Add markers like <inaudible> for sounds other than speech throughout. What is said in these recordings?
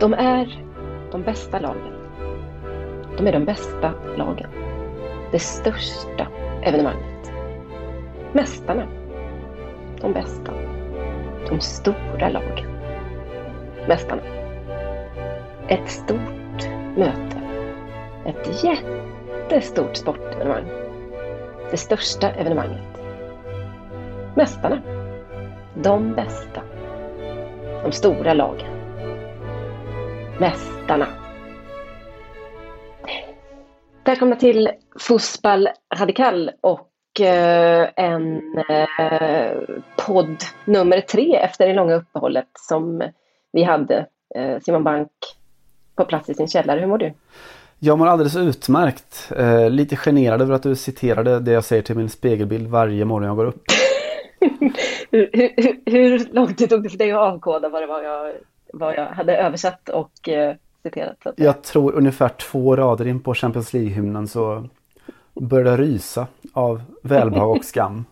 De är de bästa lagen. De är de bästa lagen. Det största evenemanget. Mästarna. De bästa. De stora lagen. Mästarna. Ett stort möte. Ett jättestort sportevenemang. Det största evenemanget. Mästarna. De bästa. De stora lagen. Mästarna. Välkomna till Fussball Radikal och eh, en eh, podd nummer tre efter det långa uppehållet som vi hade. Eh, Simon Bank på plats i sin källare. Hur mår du? Jag mår alldeles utmärkt. Lite generad över att du citerade det jag säger till min spegelbild varje morgon jag går upp. <laughs> hur, hur, hur lång tid tog det för dig att avkoda vad det var jag, vad jag hade översatt och eh, citerat? Så att? Jag tror ungefär två rader in på Champions League-hymnen så började jag rysa av välbehag och skam.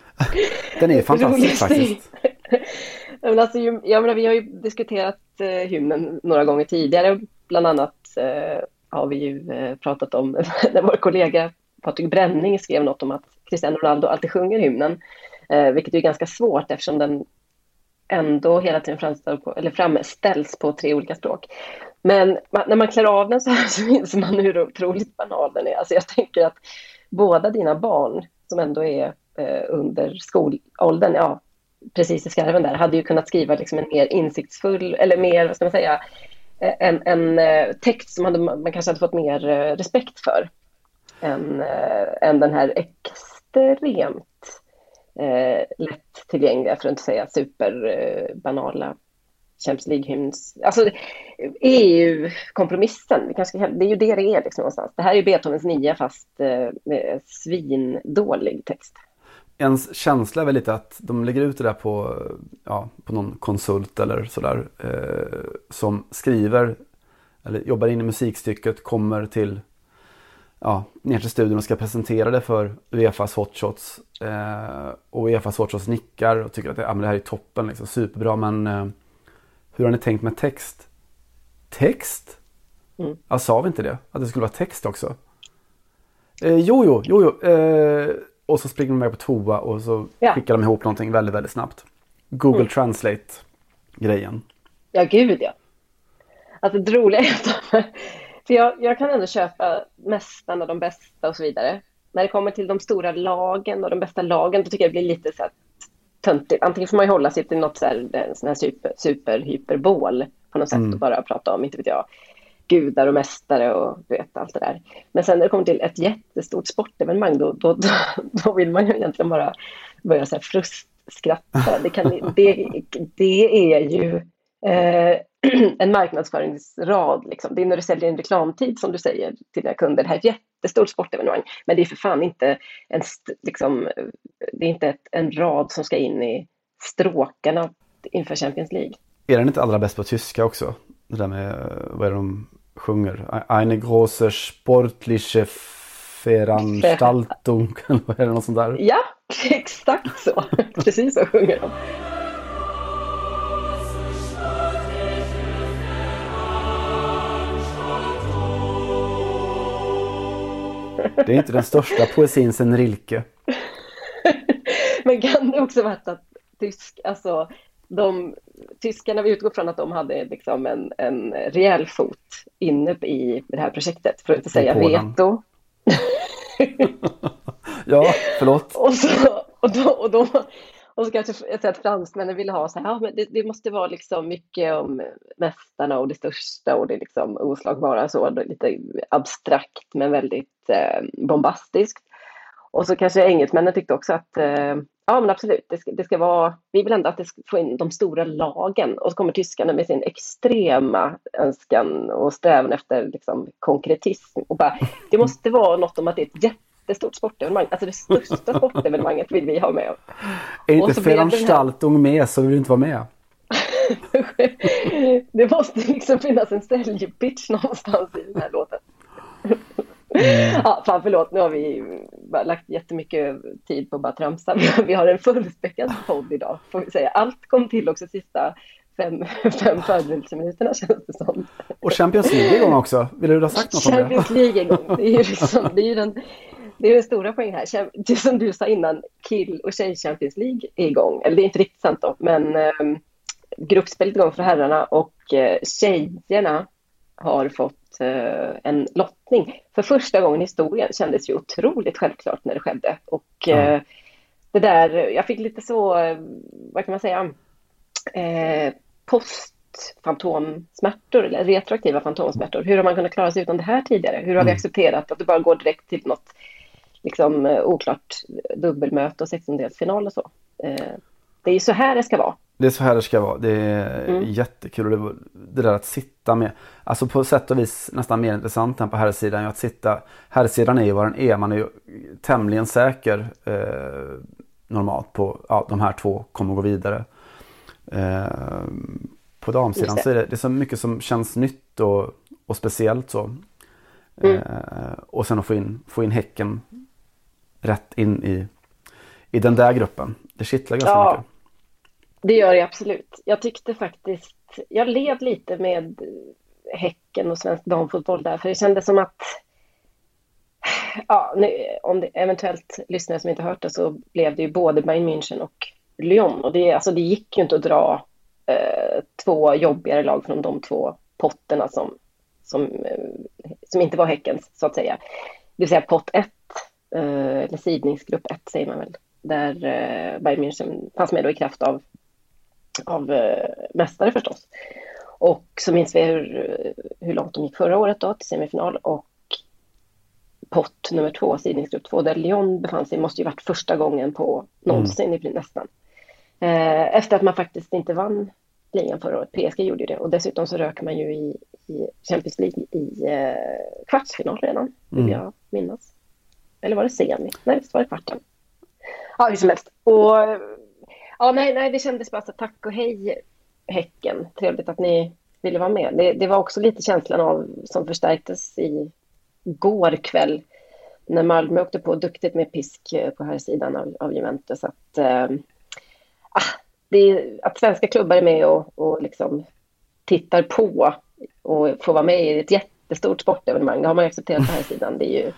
<laughs> Den är fantastisk faktiskt. <laughs> Men alltså, jag menar, vi har ju diskuterat eh, hymnen några gånger tidigare. Bland annat eh, har vi ju eh, pratat om <laughs> när vår kollega Patrik Bränning skrev något om att Cristiano Ronaldo alltid sjunger hymnen. Eh, vilket är ganska svårt eftersom den ändå hela tiden framställs på, eller framställs på tre olika språk. Men man, när man klär av den så här <laughs> så inser man hur otroligt banal den är. Alltså jag tänker att båda dina barn som ändå är eh, under skolåldern, ja, precis i skarven där, hade ju kunnat skriva liksom en mer insiktsfull, eller mer, vad ska man säga, eh, en, en eh, text som hade, man kanske hade fått mer eh, respekt för än, än den här extremt eh, lättillgängliga, för att inte säga superbanala eh, Champions League-hymns... Alltså EU-kompromissen, kanske, det är ju det det är liksom någonstans. Det här är ju Beethovens nia fast eh, med svindålig text. Ens känsla är väl lite att de lägger ut det där på, ja, på någon konsult eller sådär. Eh, som skriver eller jobbar in i musikstycket, kommer till ja, ner till studion och ska presentera det för Uefas hotshots. Eh, och Uefas hotshots nickar och tycker att det, ja, men det här är toppen, liksom, superbra. Men eh, hur har ni tänkt med text? Text? Mm. Ja, sa vi inte det? Att det skulle vara text också? Eh, jo, jo, jo, jo. Eh, och så springer de med på toa och så Ja. skickar de ihop någonting väldigt, väldigt snabbt. Google Mm. Translate-grejen. Ja, gud ja. Alltså det roliga är att för jag, jag kan ändå köpa Mästarna, de bästa och så vidare. När det kommer till de stora lagen och de bästa lagen, då tycker jag det blir lite så här töntigt. Antingen får man ju hålla sig till något så här, en sån här super, superhyperbol på något sätt och bara prata om, inte vet jag, gudar och mästare och du vet allt det där. Men sen när det kommer till ett jättestort sportevenemang, då, då, då, <laughs> då vill man ju egentligen bara börja så här frustskratta. Det, kan, <laughs> det, det är ju eh, <clears throat> en marknadsföringsrad. Liksom. Det är när du säljer en reklamtid som du säger till dina kunder. Det här är ett jättestort sportevenemang. Men det är för fan inte en, liksom, det är inte ett, en rad som ska in i stråkarna inför Champions League. Är den inte allra bäst på tyska också? Det där med, vad är det de sjunger? Eine große sportliche Veranstaltung. <laughs> Eller något sånt där? Ja, <laughs> exakt så. Precis så sjunger de. Det är inte den största poesin sen Rilke. <laughs> Men kan det också varit att tysk, alltså, de, tyskarna, vi utgår från att de hade liksom en, en rejäl fot inne i det här projektet, för att inte säga veto. <laughs> Ja, förlåt. <laughs> Och, så, och, då, och, då, och så kanske jag att fransmännen ville ha så här, ja, men det, det, måste vara liksom mycket om mästarna och det största och det liksom oslagbara så, lite abstrakt men väldigt eh, bombastiskt. Och så kanske engelsmännen tyckte också att eh, ja men absolut, det ska, det ska vara, vi vill ändå att det ska få in de stora lagen och så kommer tyskarna med sin extrema önskan och strävan efter liksom, konkretism och bara, det måste vara något om att det är ett jättestort sportevenemang, alltså det största sportevenemanget vill vi ha med. Är inte Veranstaltung med så vill du inte vara med. <laughs> det måste liksom finnas en säljpitch någonstans i den här låten. Mm. Ja, fan förlåt, nu har vi lagt jättemycket tid på att bara tramsa. <laughs> Vi har en fullspäckad podd idag, får vi säga. Allt kom till också sista fem, <laughs> fem förberedelseminuterna känns det som. Och Champions League igång också. Vill du ha sagt något om det? Champions League igång. Det är ju liksom, det är den, det är den stora poängen här. Det som du sa innan, kill och tjej Champions League är igång. Eller det är inte riktigt sant då, men eh, gruppspelet igång för herrarna och eh, tjejerna har fått eh, en lottning. För första gången i historien kändes ju otroligt självklart när det skedde. Och mm. det där, jag fick lite så, vad kan man säga, eh, postfantomsmärtor eller retroaktiva fantomsmärtor. Hur har man kunnat klara sig utan det här tidigare? Hur har mm. vi accepterat att det bara går direkt till något liksom, oklart dubbelmöte och sextondelsfinal och så? det är ju så här det ska vara. Det är så här det ska vara. Det är mm. jättekul. Det, det där att sitta med. Alltså på sätt och vis nästan mer intressant än på herrsidan. Att sitta. Herrsidan är ju vad den är. Man är ju tämligen säker eh, normalt på ja, de här två kommer gå vidare. Eh, på damsidan så är det, det är så mycket som känns nytt och, och speciellt så. Mm. Eh, och sen att få in, få in Häcken rätt in i, i den där gruppen. Det kittlar ganska ja. mycket. Det gör det absolut. Jag tyckte faktiskt, jag led lite med Häcken och svensk damfotboll där, för det kändes som att Ja, nu, om det eventuellt lyssnare som inte hört det så blev det ju både Bayern München och Lyon. Och det, alltså, det gick ju inte att dra eh, två jobbigare lag från de två potterna som, som, eh, som inte var Häckens, så att säga. Det vill säga pott 1, eh, eller sidningsgrupp 1 säger man väl, där eh, Bayern München fanns med då i kraft av av eh, mästare förstås. Och så minns vi hur, hur långt de gick förra året då till semifinal och pott nummer två, sidningsgrupp två, där Lyon befann sig, måste ju varit första gången på någonsin mm. nästan. Eh, efter att man faktiskt inte vann ligan förra året. PSG gjorde det och dessutom så röker man ju i, i Champions League i eh, kvartsfinal redan, vill mm. jag minnas. Eller var det semi? Nej, det var det kvarten. Ja, hur som helst. Och Ja, nej, nej, det kändes bara så tack och hej Häcken. Trevligt att ni ville vara med. Det, det var också lite känslan av som förstärktes i går kväll när Malmö åkte på duktigt med pisk eh, på här sidan av, av Juventus. Att, äh, det är, att svenska klubbar är med och, och liksom tittar på och får vara med i ett jätte jättestort sportevenemang. Det har man accepterat på här sidan. Det är ju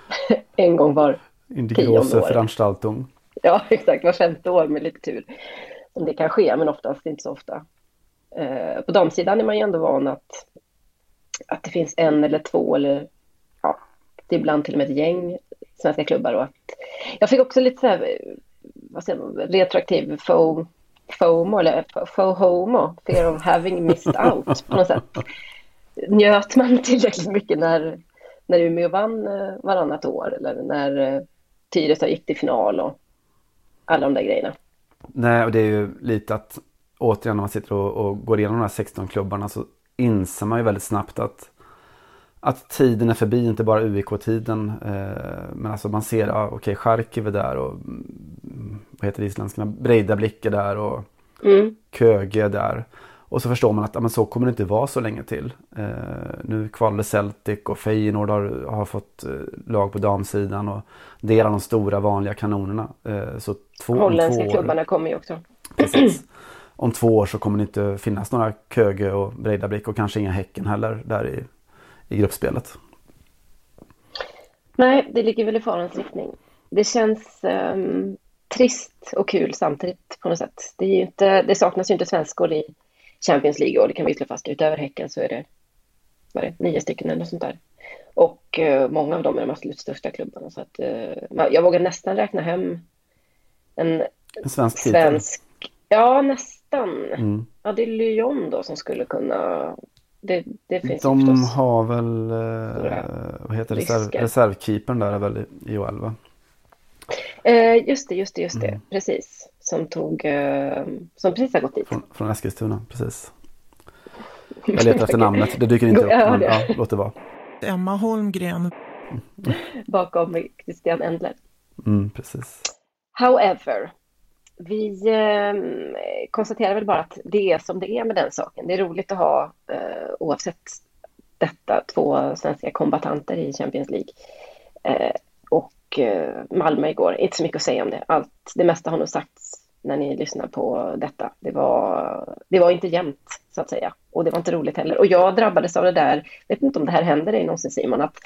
<laughs> en gång var tionde år. Ja, <laughs> exakt. Var femte år med lite tur som det kan ske, men oftast inte så ofta. Eh, på damsidan är man ju ändå van att, att det finns en eller två eller ja, ibland till och med ett gäng svenska klubbar. Och att, jag fick också lite så här, vad säger man, retroaktiv fo, FOMO eller FOHOMO, fear of having missed out på något sätt. Njöt man <laughs> tillräckligt mycket när, när Umeå vann eh, varannat år eller när eh, Tyresö gick till final och alla de där grejerna. Nej, och det är ju lite att återigen när man sitter och, och går igenom de här 16 klubbarna så inser man ju väldigt snabbt att att tiden är förbi, inte bara UIK-tiden. Eh, men alltså man ser, ja, okej, okay, Charkiv är där och mm, vad heter det isländska, Breidablik är där och mm. Köge är där. Och så förstår man att men så kommer det inte vara så länge till. Eh, nu kvalade Celtic och Feyenoord har, har fått eh, lag på damsidan och det är de stora vanliga kanonerna. Eh, så två, Holländska två klubbarna kommer ju också. Precis. Om två år så kommer det inte finnas några Köge och Breidablik och kanske inga Häcken heller där i, i gruppspelet. Nej, det ligger väl i farans riktning. Det känns um, trist och kul samtidigt på något sätt. Det, inte, det saknas ju inte svenskor i Champions League och det kan vi slå fast. Utöver Häcken så är det, vad är det nio stycken eller något sånt där. Och uh, många av dem är de absolut största klubbarna. Så att, uh, jag vågar nästan räkna hem en, en svensk, svensk Ja, nästan. Mm. Ja, det är Lyon då som skulle kunna... Det, det finns De förstås... har väl, eh, vad heter det, reserv, reservkeepern där är väl i OL va? Eh, just det, just det, just det, mm. precis. Som tog, eh, som precis har gått dit. Från, från Eskilstuna, precis. <laughs> Jag letar efter namnet, det dyker inte upp, men ja, låt det vara. Emma Holmgren. Bakom Christian Endler. Mm, precis. However, vi eh, konstaterar väl bara att det är som det är med den saken. Det är roligt att ha, eh, oavsett detta, två svenska kombatanter i Champions League. Eh, och eh, Malmö igår, inte så mycket att säga om det. Allt, det mesta har nog sagts när ni lyssnar på detta. Det var, det var inte jämnt, så att säga. Och det var inte roligt heller. Och jag drabbades av det där, vet inte om det här händer dig någonsin Simon, att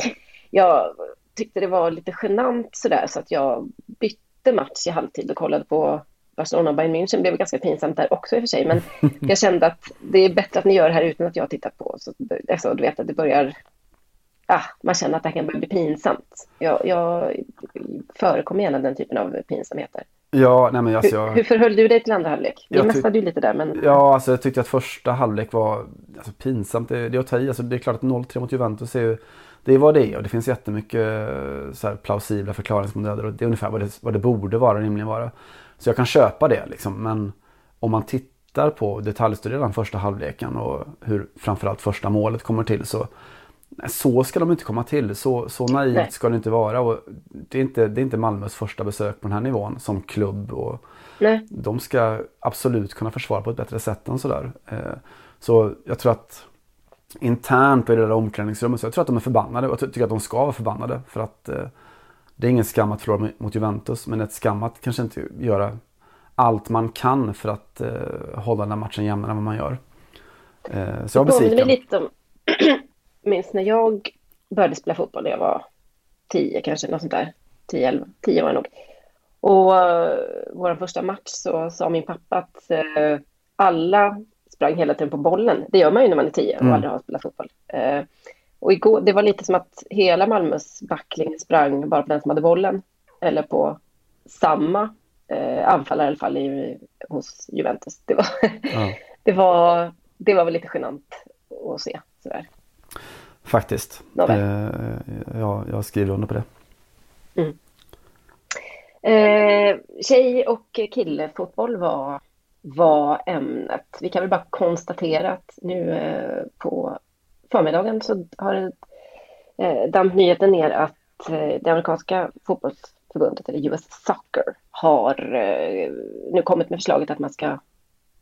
jag tyckte det var lite genant sådär så att jag bytte match i halvtid och kollade på Barcelona och Bayern München. Det blev ganska pinsamt där också i och för sig, men <laughs> jag kände att det är bättre att ni gör det här utan att jag tittar på. Så, alltså, du vet att det börjar ah, man känner att det här kan börja bli pinsamt. Jag, jag förekommer gärna den typen av pinsamheter. Ja, nej men alltså jag... hur, hur förhöll du dig till andra halvlek? Vi mästade ju lite där men... Ja, alltså jag tyckte att första halvlek var alltså, pinsamt. Det, det är att ta i. Alltså, det är klart att 0-3 mot Juventus är ju... Det är vad det är och det finns jättemycket så här, plausibla förklaringsmodeller och det är ungefär vad det, vad det borde vara rimligen vara. Så jag kan köpa det liksom. Men om man tittar på detaljstuderar den första halvleken och hur framförallt första målet kommer till så så ska de inte komma till. Så, så naivt Nej. ska det inte vara. Och det, är inte, det är inte Malmös första besök på den här nivån som klubb. Och Nej. De ska absolut kunna försvara på ett bättre sätt än sådär. Eh, så jag tror att internt i det där omklädningsrummet så jag tror att de är förbannade. Och jag tycker att de ska vara förbannade. För att eh, det är ingen skam att förlora mot Juventus. Men ett skam att kanske inte göra allt man kan för att eh, hålla den här matchen jämnare än vad man gör. så jag är besviken <clears throat> minns när jag började spela fotboll när jag var tio kanske, något sånt där. Tio, elva, tio var jag nog. Och uh, vår första match så sa min pappa att uh, alla sprang hela tiden på bollen. Det gör man ju när man är tio och mm. aldrig har spelat fotboll. Uh, och igår, det var lite som att hela Malmös backling sprang bara på den som hade bollen. Eller på samma uh, anfallare i alla fall i, hos Juventus. Det var, ja. <laughs> det, var, det var väl lite genant att se. Sådär. Faktiskt. Eh, ja, jag skriver under på det. Mm. Eh, tjej och killfotboll var, var ämnet. Vi kan väl bara konstatera att nu eh, på förmiddagen så har det eh, damp nyheten ner att eh, det amerikanska fotbollsförbundet, eller US Soccer, har eh, nu kommit med förslaget att man ska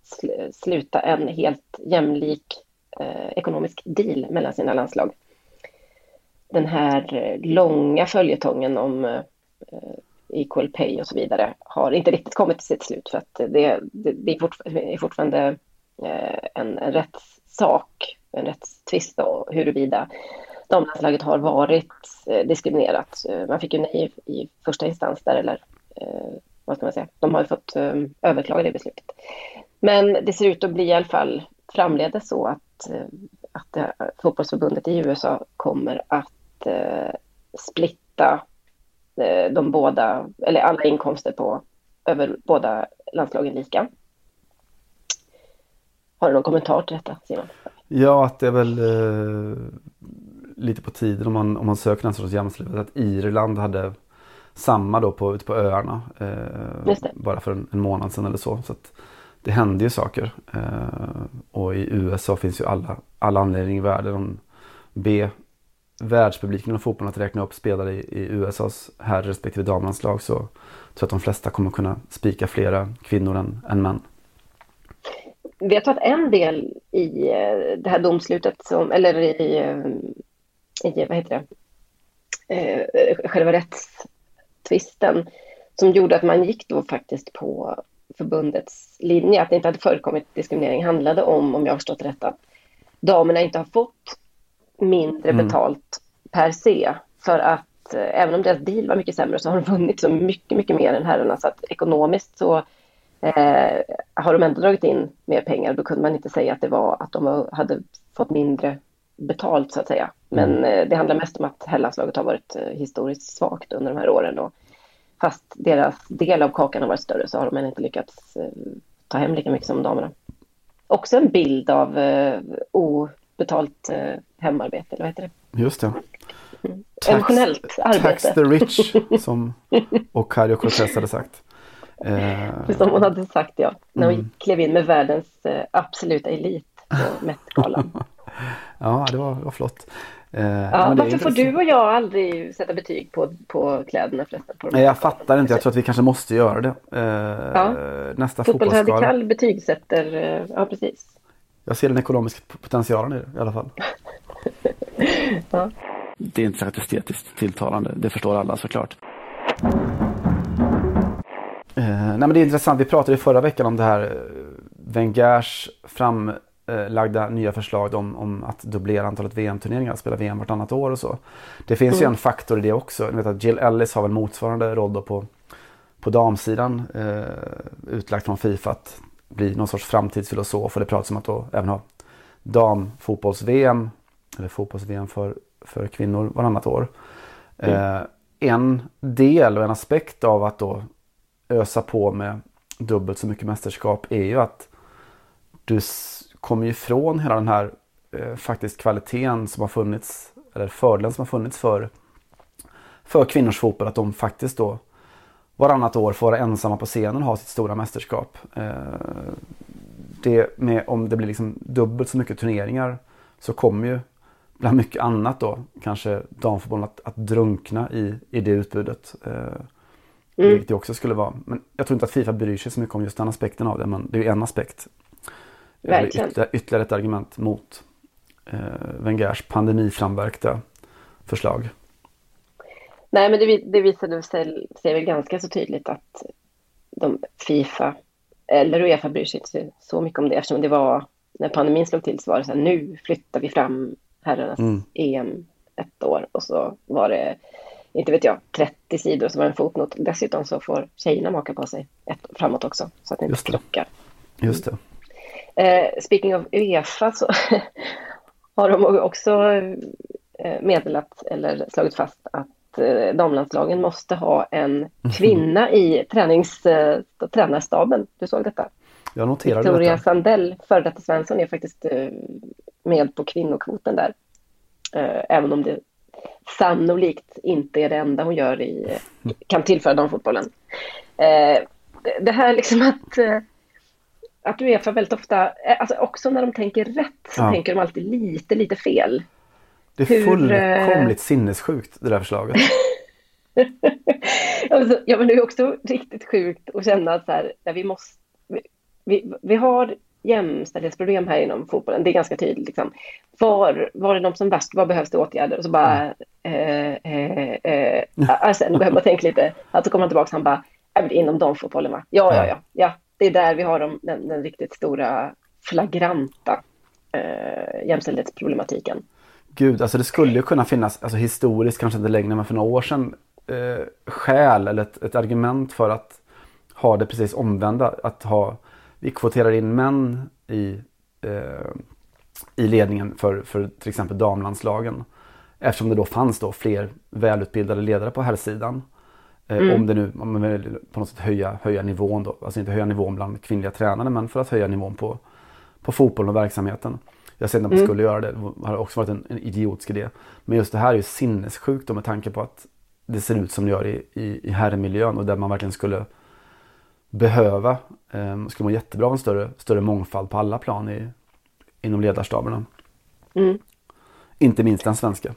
sl sluta en helt jämlik eh, ekonomisk deal mellan sina landslag. Den här eh, långa följetongen om eh, eh, equal pay och så vidare har inte riktigt kommit till sitt slut för att det, det, det är, fort, är fortfarande eh, en, en rättssak, en rättstvist då, huruvida damlandslaget har varit eh, diskriminerat. Eh, man fick ju nej i, första instans där, eller eh, vad ska man säga, de har ju fått överklaga det beslutet. Men det ser ut att bli i alla fall framledes så att, eh, att det, fotbollsförbundet i USA kommer att eh, splitta eh, de båda, eller alla inkomster på över båda landslagen lika. Har du någon kommentar till detta Simon? Ja, att det är väl eh, lite på tiden om man, om man söker en sorts jämställdhet. Att Irland hade samma då på, ute på öarna. Eh, bara för en, en, månad sedan eller så. så att, det händer ju saker. Eh, och i USA finns ju alla, alla anledningar i världen. Be världspubliken inom fotbollen att räkna upp spelare i, i USAs herr respektive damlandslag så tror jag att de flesta kommer kunna spika flera kvinnor än, än män. Vet du att en del i eh, det här domslutet, som, eller i, eh, i vad heter det, eh, själva rättstvisten som gjorde att man gick då faktiskt på förbundets linje, att det inte hade förekommit diskriminering, handlade om, om jag har förstått rätt, att damerna inte har fått mindre mm. betalt per se. För att eh, även om deras deal var mycket sämre så har de vunnit så mycket, mycket mer än herrarna. Så att ekonomiskt så eh, har de ändå dragit in mer pengar. Då kunde man inte säga att det var att de hade fått mindre betalt så att säga. Men mm. eh, det handlar mest om att herrlandslaget har varit eh, historiskt svagt under de här åren. Och fast deras del av kakan har varit större så har de än inte lyckats eh, ta hem lika mycket som damerna. Också en bild av eh, obetalt eh, hemarbete, eller vad heter det? Just det. Emotionellt arbete. Tax the rich, <laughs> som Ocasio Cortez hade sagt. Eh, som hon hade sagt, ja. När hon mm. klev in med världens absoluta elit på <laughs> Met-galan. ja, det var, det var flott. Eh, ja, varför får du och jag aldrig sätta betyg på, på kläderna förresten? På Nej, jag fattar inte. Jag tror att vi kanske måste göra det. Eh, ja. Nästa fotbollsskala. Fotbollsradikal betygsätter, eh, ja precis. Jag ser den ekonomiska potentialen i det i alla fall. <laughs> ja. Det är inte särskilt estetiskt tilltalande. Det förstår alla såklart. Eh, nej men det är intressant. Vi pratade i förra veckan om det här Wengers fram lagda nya förslag om, om att dubblera antalet VM-turneringar, spela VM vartannat år och så. Det finns mm. ju en faktor i det också. Ni vet att Jill Ellis har väl motsvarande roll då på, på damsidan eh, utlagt från Fifa att bli någon sorts framtidsfilosof och det pratas om att då även ha damfotbolls-VM eller fotbolls-VM för, för kvinnor varannat år. Mm. Eh, en del och en aspekt av att då ösa på med dubbelt så mycket mästerskap är ju att du kommer ifrån hela den här eh, faktiskt kvaliteten som har funnits, eller fördelen som har funnits för, för kvinnors fotboll. Att de faktiskt då varannat år får vara ensamma på scenen och ha sitt stora mästerskap. Eh, det med, om det blir liksom dubbelt så mycket turneringar så kommer ju bland mycket annat då kanske damfotbollen att, att drunkna i, i det utbudet. Eh, mm. Vilket det också skulle vara. Men jag tror inte att Fifa bryr sig så mycket om just den aspekten av det. Men det är ju en aspekt. Verkligen. Ytterligare, ytterligare ett argument mot eh, Wengers pandemiframverkta förslag. Nej, men det, det visade sig, sig väl ganska så tydligt att de Fifa eller Uefa bryr sig inte så mycket om det eftersom det var när pandemin slog till så var det så här nu flyttar vi fram herrarnas mm. EM ett år och så var det inte vet jag 30 sidor och så var det en fotnot. Dessutom så får tjejerna maka på sig ett framåt också så att det inte Just det. krockar. Just det. Eh, speaking of Uefa så <laughs> har de också eh, meddelat eller slagit fast att eh, damlandslagen måste ha en <laughs> kvinna i tränings, eh, tränarstaben. Du såg detta? Jag noterade Victoria detta. Sandell, före detta Svensson, är faktiskt med på kvinnokvoten där. Även om det sannolikt inte är det enda hon gör i, <laughs> kan tillföra damfotbollen. Det här liksom att att Uefa väldigt ofta, eh, alltså också när de tänker rätt så ja. tänker de alltid lite, lite fel. Det är Hur, fullkomligt eh... sinnessjukt det där förslaget. <laughs> alltså, ja men det är också riktigt sjukt att känna att så här, vi måste, vi, vi, vi har jämställdhetsproblem här inom fotbollen, det är ganska tydligt. Liksom. Var, var är de som värst, vad behövs det åtgärder? Och så bara, mm. eh, eh, eh, alltså, nu behöver man tänka lite, alltså kommer han tillbaka och han bara, inom damfotbollen va? Ja, ja, ja, ja, det är där vi har de, den, den riktigt stora flagranta eh, jämställdhetsproblematiken. Gud, alltså det skulle ju kunna finnas, alltså historiskt kanske inte längre, men för några år sedan, eh, skäl eller ett, ett, argument för att ha det precis omvända. Att ha, vi kvoterar in män i, eh, i ledningen för, för till exempel damlandslagen. Eftersom det då fanns då fler välutbildade ledare på här sidan. Eh, mm. Om det nu, om man vill på något sätt höja, höja nivån då. Alltså inte höja nivån bland kvinnliga tränare men för att höja nivån på, på fotbollen och verksamheten. Jag säger inte att man mm. skulle göra det, det har också varit en, en idiotisk idé. Men just det här är ju sinnessjukt med tanke på att det ser ut som det gör i, i, i herrmiljön och där man verkligen skulle behöva, eh, skulle må jättebra av en större, större mångfald på alla plan i, inom ledarstaberna. Mm. Inte minst den svenska.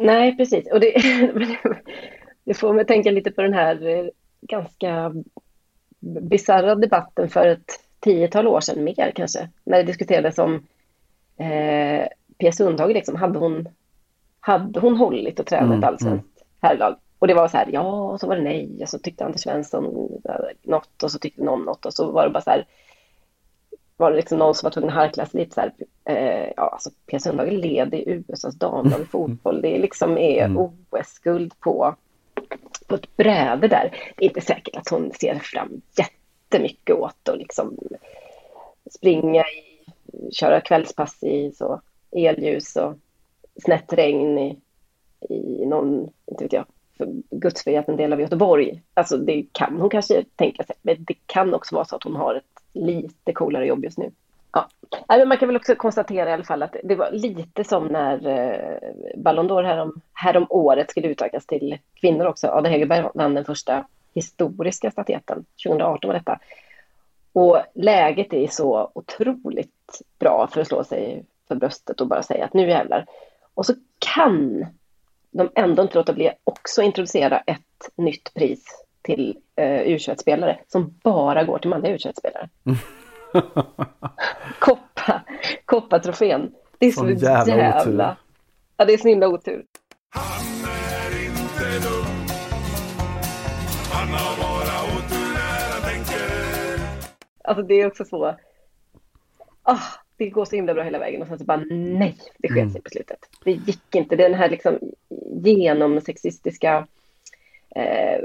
Nej, precis. Och det, <laughs> det får mig tänka lite på den här eh, ganska bisarra debatten för ett tiotal år sedan, mer kanske, när det diskuterades om eh, Pia Sundhage, liksom, hade, hon, hade hon hållit och tränat mm, allsvenskt mm. herrlag? Och det var så här, ja, och så var det nej, och så tyckte Anders Svensson något och så tyckte någon något och så var det bara så här, var det liksom någon som var tvungen att harkla sig lite så här, eh, ja alltså Pia Sundhage leder USAs damlag i <laughs> fotboll, det liksom är mm. OS-guld på, på ett bräde där. Det är inte säkert att hon ser fram jättemycket åt att liksom springa i, köra kvällspass i så elljus och snett regn i, i någon, inte vet jag, gudsförgäten del av Göteborg. Alltså det kan hon kanske tänka sig, men det kan också vara så att hon har ett lite coolare jobb just nu. Ja. men man kan väl också konstatera i alla fall att det var lite som när eh, Ballon d'Or härom, härom året skulle utökas till kvinnor också. Ada Hegerberg vann den första historiska statyetten. 2018 var detta. Och läget är så otroligt bra för att slå sig för bröstet och bara säga att nu jävlar. Och så kan de ändå inte låta bli att också introducera ett nytt pris till eh, U21-spelare som bara går till manliga U21-spelare. <laughs> Koppa, Koppa-trofén. Det är så, så jävla, jävla... Ja, det är så himla otur. Han är inte dum. Han har bara otur när han tänker. Alltså det är också så. Ah, det går så himla bra hela vägen och sen så bara nej, det sket mm. sig på slutet. Det gick inte. Den här liksom genomsexistiska eh,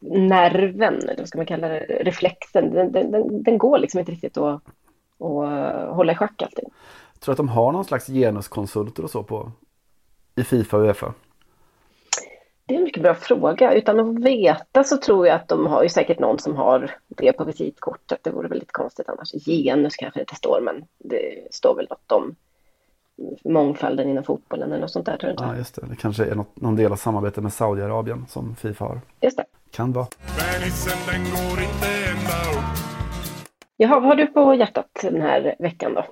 nerven, eller vad ska man kalla det, reflexen, den, den, den går liksom inte riktigt att, att hålla i schack alltid. Jag tror att de har någon slags genuskonsulter och så på i Fifa och Uefa? Det är en mycket bra fråga. Utan att veta så tror jag att de har ju säkert någon som har det på visitkortet. Det vore väldigt konstigt annars. Genus kanske det inte står, men det står väl något om mångfalden inom fotbollen eller något sånt där tror jag inte. Ja, just det. Det kanske är något, någon del av samarbetet med Saudiarabien som Fifa har. Just det. Kan vara. Jaha, vad har du på hjärtat den här veckan då?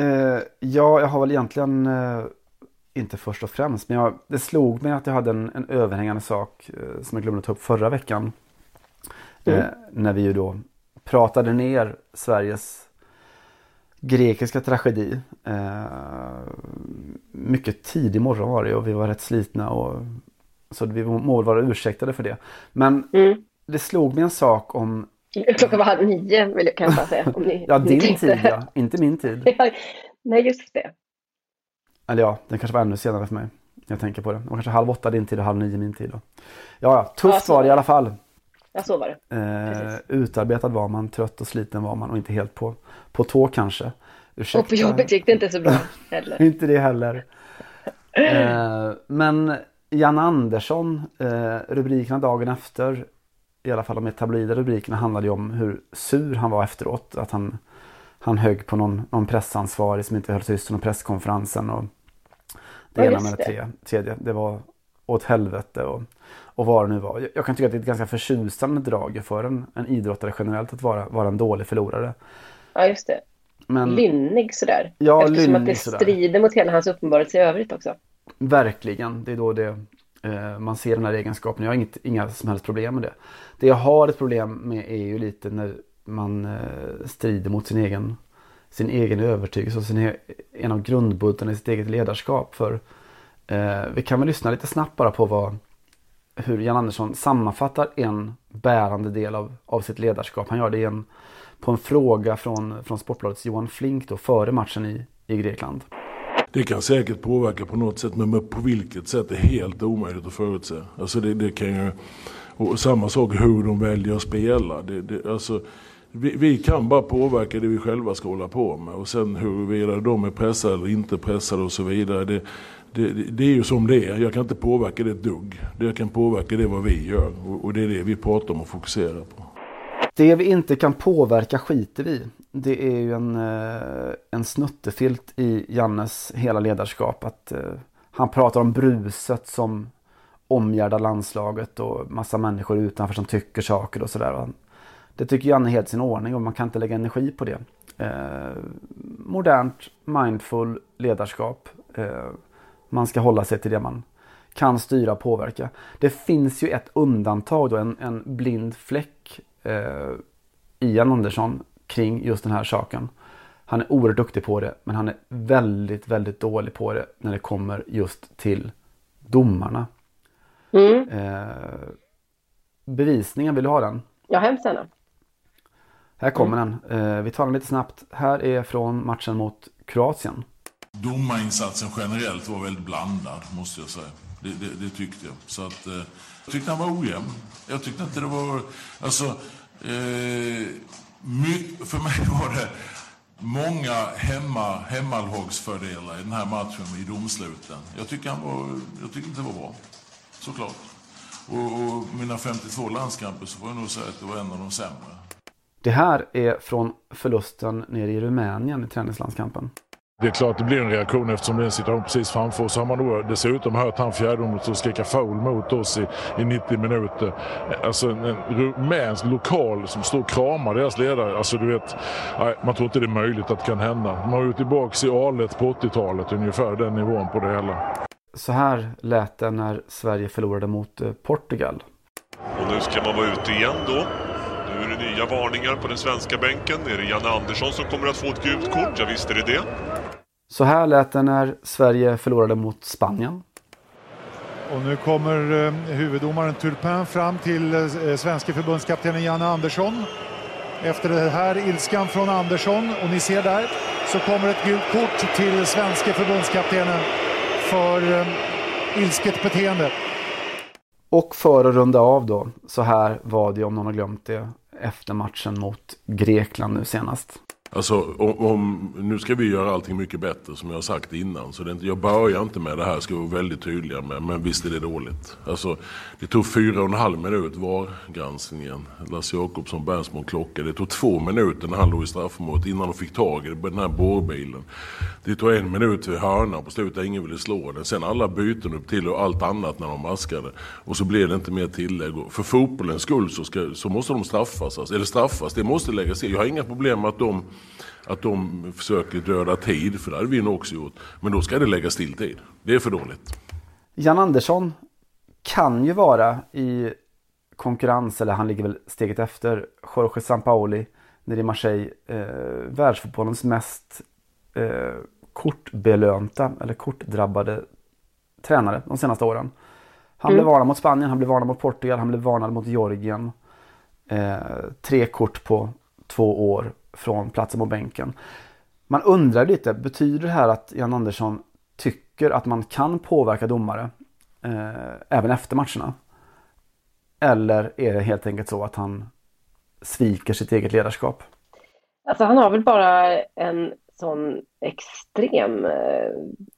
Eh, ja, jag har väl egentligen eh, inte först och främst, men jag, det slog mig att jag hade en, en överhängande sak eh, som jag glömde ta upp förra veckan. Mm. Eh, när vi ju då pratade ner Sveriges grekiska tragedi. Eh, mycket tidig morgon var det och vi var rätt slitna och så vi må vara ursäktade för det. Men mm. det slog mig en sak om <laughs> Klockan var halv nio vill jag kanske säga. Om ni, <laughs> ja, din tid ja, inte min tid. <laughs> Nej, just det. Eller ja, den kanske var ännu senare för mig. Jag tänker på det. Det var kanske halv åtta din tid och halv nio min tid. Då. Ja, ja, tufft ja, var det i alla fall. Ja, så var det. Eh, utarbetad var man, trött och sliten var man och inte helt på, på tå kanske. Ursäkta. Och på jobbet gick det inte så bra heller. <laughs> inte det heller. Eh, men Jan Andersson, eh, rubrikerna dagen efter, i alla fall de tabloida rubrikerna handlade ju om hur sur han var efteråt. Att han han högg på någon, någon pressansvarig som inte höll tyst under presskonferensen. Och det ena med det tre, tredje. Det var åt helvete och, och vad det nu var. Jag, kan tycka att det är ett ganska förtjusande drag för en, en idrottare generellt att vara, vara en dålig förlorare. Ja, just det. Men, lynnig sådär. Ja, Eftersom att det sådär. strider mot hela hans uppenbarelse i övrigt också. Verkligen. Det är då det, eh, man ser den här egenskapen. Jag har inget, inga som helst problem med det. Det jag har ett problem med är ju lite när man eh, strider mot sin egen, sin egen övertygelse och sin, e-, en av grundbultarna i sitt eget ledarskap. För eh, vi kan väl lyssna lite snabbt bara på vad, hur Jan Andersson sammanfattar en bärande del av, av sitt ledarskap. Han gör det en, på en fråga från, från Sportbladets Johan Flink då, före matchen i, i Grekland. Det kan säkert påverka på något sätt men på vilket sätt är helt omöjligt att förutse. Alltså det, det kan ju, och samma sak hur de väljer att spela. Det, det, alltså, vi, vi, kan bara påverka det vi själva ska hålla på med. Och sen huruvida de är pressade eller inte pressade och så vidare. Det, det, det, är ju som det är. Jag kan inte påverka det ett dugg. Det jag kan påverka det är vad vi gör. Och, och det är det vi pratar om och fokuserar på. Det vi inte kan påverka skiter vi Det är ju en, eh, en snuttefilt i Jannes hela ledarskap. Att, eh, han pratar om bruset som omgärdar landslaget och massa människor utanför som tycker saker och sådär. Det tycker Janne är helt sin ordning och man kan inte lägga energi på det. Eh, modernt, mindful ledarskap. Eh, man ska hålla sig till det man kan styra och påverka. Det finns ju ett undantag då, en, en blind fläck eh, i Jan Andersson kring just den här saken. Han är oerhört duktig på det men han är väldigt, väldigt dålig på det när det kommer just till domarna. Mm. Eh, bevisningen, vill du ha den? Ja, hemskt gärna. Här kommer mm. den. Eh, vi tar den lite snabbt. Här är från matchen mot Kroatien. Domarinsatsen generellt var väldigt blandad, måste jag säga. Det, det, det tyckte jag. Så att, eh, jag tyckte han var ojämn. Jag tyckte inte det var... Alltså, eh, my, för mig <laughs> var det många hemma, hemmalagsfördelar i den här matchen i domsluten. Jag tycker, han var, jag tycker inte det var bra, såklart. Och, och mina 52 landskamper så får jag nog säga att det var en av de sämre. Det här är från förlusten nere i Rumänien i träningslandskampen. Det är klart det blir en reaktion eftersom det är en situation precis framför oss. Har man då dessutom hört han fjärdedomaren skrika foul mot oss i, i 90 minuter. Alltså en, en rumänsk lokal som står och kramar deras ledare. Alltså du vet, nej, man tror inte det är möjligt att det kan hända. Man var ju tillbaka i Alet på 80-talet, ungefär den nivån på det hela. Så här lät det när Sverige förlorade mot eh, Portugal. Och nu ska man vara ute igen då. Nu är det nya varningar på den svenska bänken. Är det Janne Andersson som kommer att få ett gult kort? Ja, visst är det det. Så här lät det när Sverige förlorade mot Spanien. Och nu kommer eh, huvuddomaren Turpin fram till eh, svenska förbundskaptenen Janne Andersson. Efter det här ilskan från Andersson och ni ser där så kommer ett gult kort till svenska förbundskaptenen för eh, ilsket beteende. Och för att runda av då, så här var det om någon har glömt det efter matchen mot Grekland nu senast. Alltså om, om, nu ska vi göra allting mycket bättre som jag har sagt innan. Så det, jag börjar inte med det här, ska vi vara väldigt tydliga med. Men visst är det dåligt. Alltså det tog fyra och en halv minut var granskningen. Lasse Jakobsson bär små klocka. Det tog två minuter när han låg i straffområdet innan de fick tag i den här borrbilen. Det tog en minut vid hörnan på slutet där ingen ville slå den. Sen alla byten upp till och allt annat när de maskade. Och så blev det inte mer tillägg. Och för fotbollens skull så, ska, så måste de straffas. Alltså, eller straffas, det måste läggas till. Jag har inga problem med att de att de försöker döda tid, för det hade vi nog också gjort. Men då ska det läggas till tid. Det är för dåligt. Jan Andersson kan ju vara i konkurrens, eller han ligger väl steget efter, Jorge Sampaoli nere i Marseille. Eh, världsfotbollens mest eh, kortbelönta eller kortdrabbade tränare de senaste åren. Han mm. blev varnad mot Spanien, han blev varnad mot Portugal, han blev varnad mot Georgien. Eh, tre kort på två år från platsen på bänken. Man undrar lite, betyder det här att Jan Andersson tycker att man kan påverka domare eh, även efter matcherna? Eller är det helt enkelt så att han sviker sitt eget ledarskap? Alltså han har väl bara en sån extrem eh,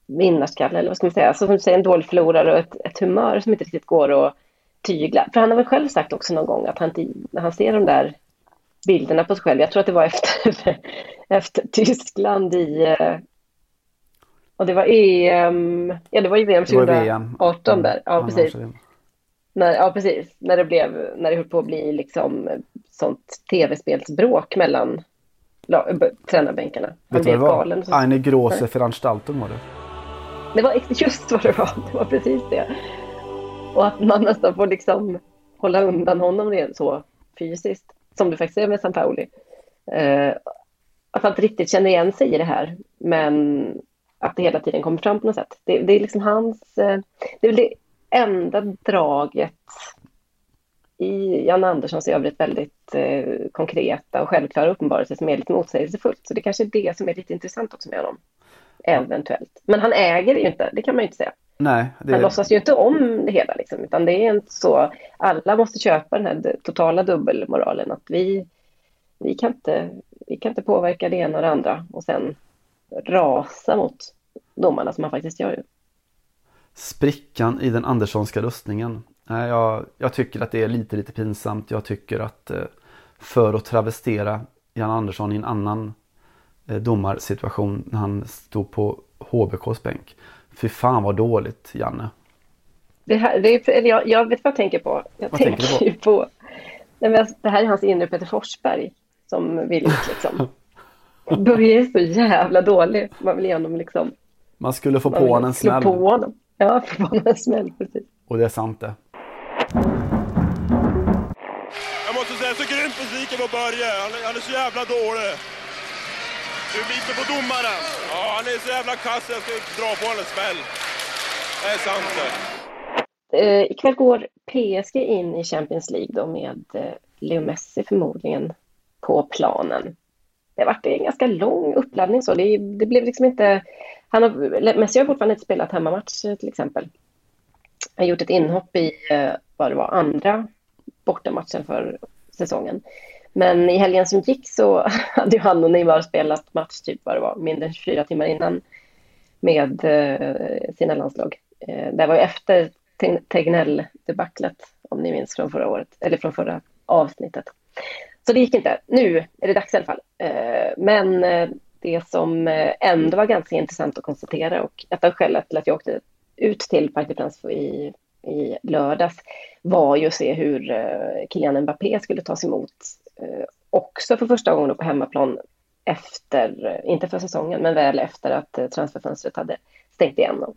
vinnarskalle, eller vad ska man säga, alltså, som du säger, en dålig förlorare och ett, ett humör som inte riktigt går att tygla. För han har väl själv sagt också någon gång att han, när han ser de där bilderna på sig själv. Jag tror att det var efter, <laughs> efter Tyskland i... Eh, och det var EM, ja det var ju VM 2018 där. Ja, precis. När, ja, precis. När det blev, när det höll på att bli liksom sånt tv-spelsbråk mellan tränarbänkarna. Han Vet vad det var? Eine große Veranstaltung var det. Det var just vad det var. Det var precis det. Och att man nästan får liksom hålla undan honom rent så fysiskt som du faktiskt är med Sampaoli. Eh, att han inte riktigt känner igen sig i det här, men att det hela tiden kommer fram på något sätt. Det, det är liksom hans, eh, det är väl det enda draget i Jan Anderssons i övrigt väldigt eh, konkreta och självklara uppenbarelse som är lite motsägelsefullt. Så det kanske är det som är lite intressant också med honom. Eventuellt. Men han äger ju inte, det kan man ju inte säga. Nej, det... Han låtsas ju inte om det hela, liksom, utan det är inte så. Alla måste köpa den här totala dubbelmoralen, att vi, vi, kan inte, vi kan inte påverka det ena och det andra och sen rasa mot domarna som man faktiskt gör. Ju. Sprickan i den Anderssonska rustningen. Nej, jag, jag tycker att det är lite, lite pinsamt. Jag tycker att eh, för att travestera Jan Andersson i en annan domarsituation när han stod på HBKs bänk. Fy fan vad dåligt, Janne. Det här, det är, eller jag, jag vet vad jag tänker på. Jag vad tänker, tänker på? på nej men alltså, det här är hans inre Peter Forsberg som vill liksom. <laughs> Börje är så jävla dålig. Man vill ge honom liksom. Man skulle få på honom en smäll. På honom. Ja, <laughs> få på honom en smäll, precis. Och det är sant det. Jag måste säga, så grymt besviken på Börje. Han, han är så jävla dålig. Du biter på domaren. Ja, han är så jävla kass jag ska dra på honom en smäll. Det är sant det. Eh, ikväll går PSG in i Champions League då med eh, Leo Messi förmodligen på planen. Det har varit en ganska lång uppladdning så. Det, det blev liksom inte... Han har, Messi har fortfarande inte spelat hemmamatch eh, till exempel. Han har gjort ett inhopp i, vad det var, andra bortamatchen för säsongen. Men i helgen som gick så <laughs> hade ju han och Neymar spelat match typ vad det var, mindre än 24 timmar innan med eh, sina landslag. Eh, det var ju efter Tegnell-debaclet om ni minns från förra året, eller från förra avsnittet. Så det gick inte. Nu är det dags i alla fall. Eh, men eh, det som eh, ändå var ganska intressant att konstatera och ett av skälen till att jag åkte ut till Parc des Princes i, i lördags var ju att se hur eh, Kylian Mbappé skulle tas emot också för första gången på hemmaplan efter, inte för säsongen, men väl efter att transferfönstret hade stängt igen. Och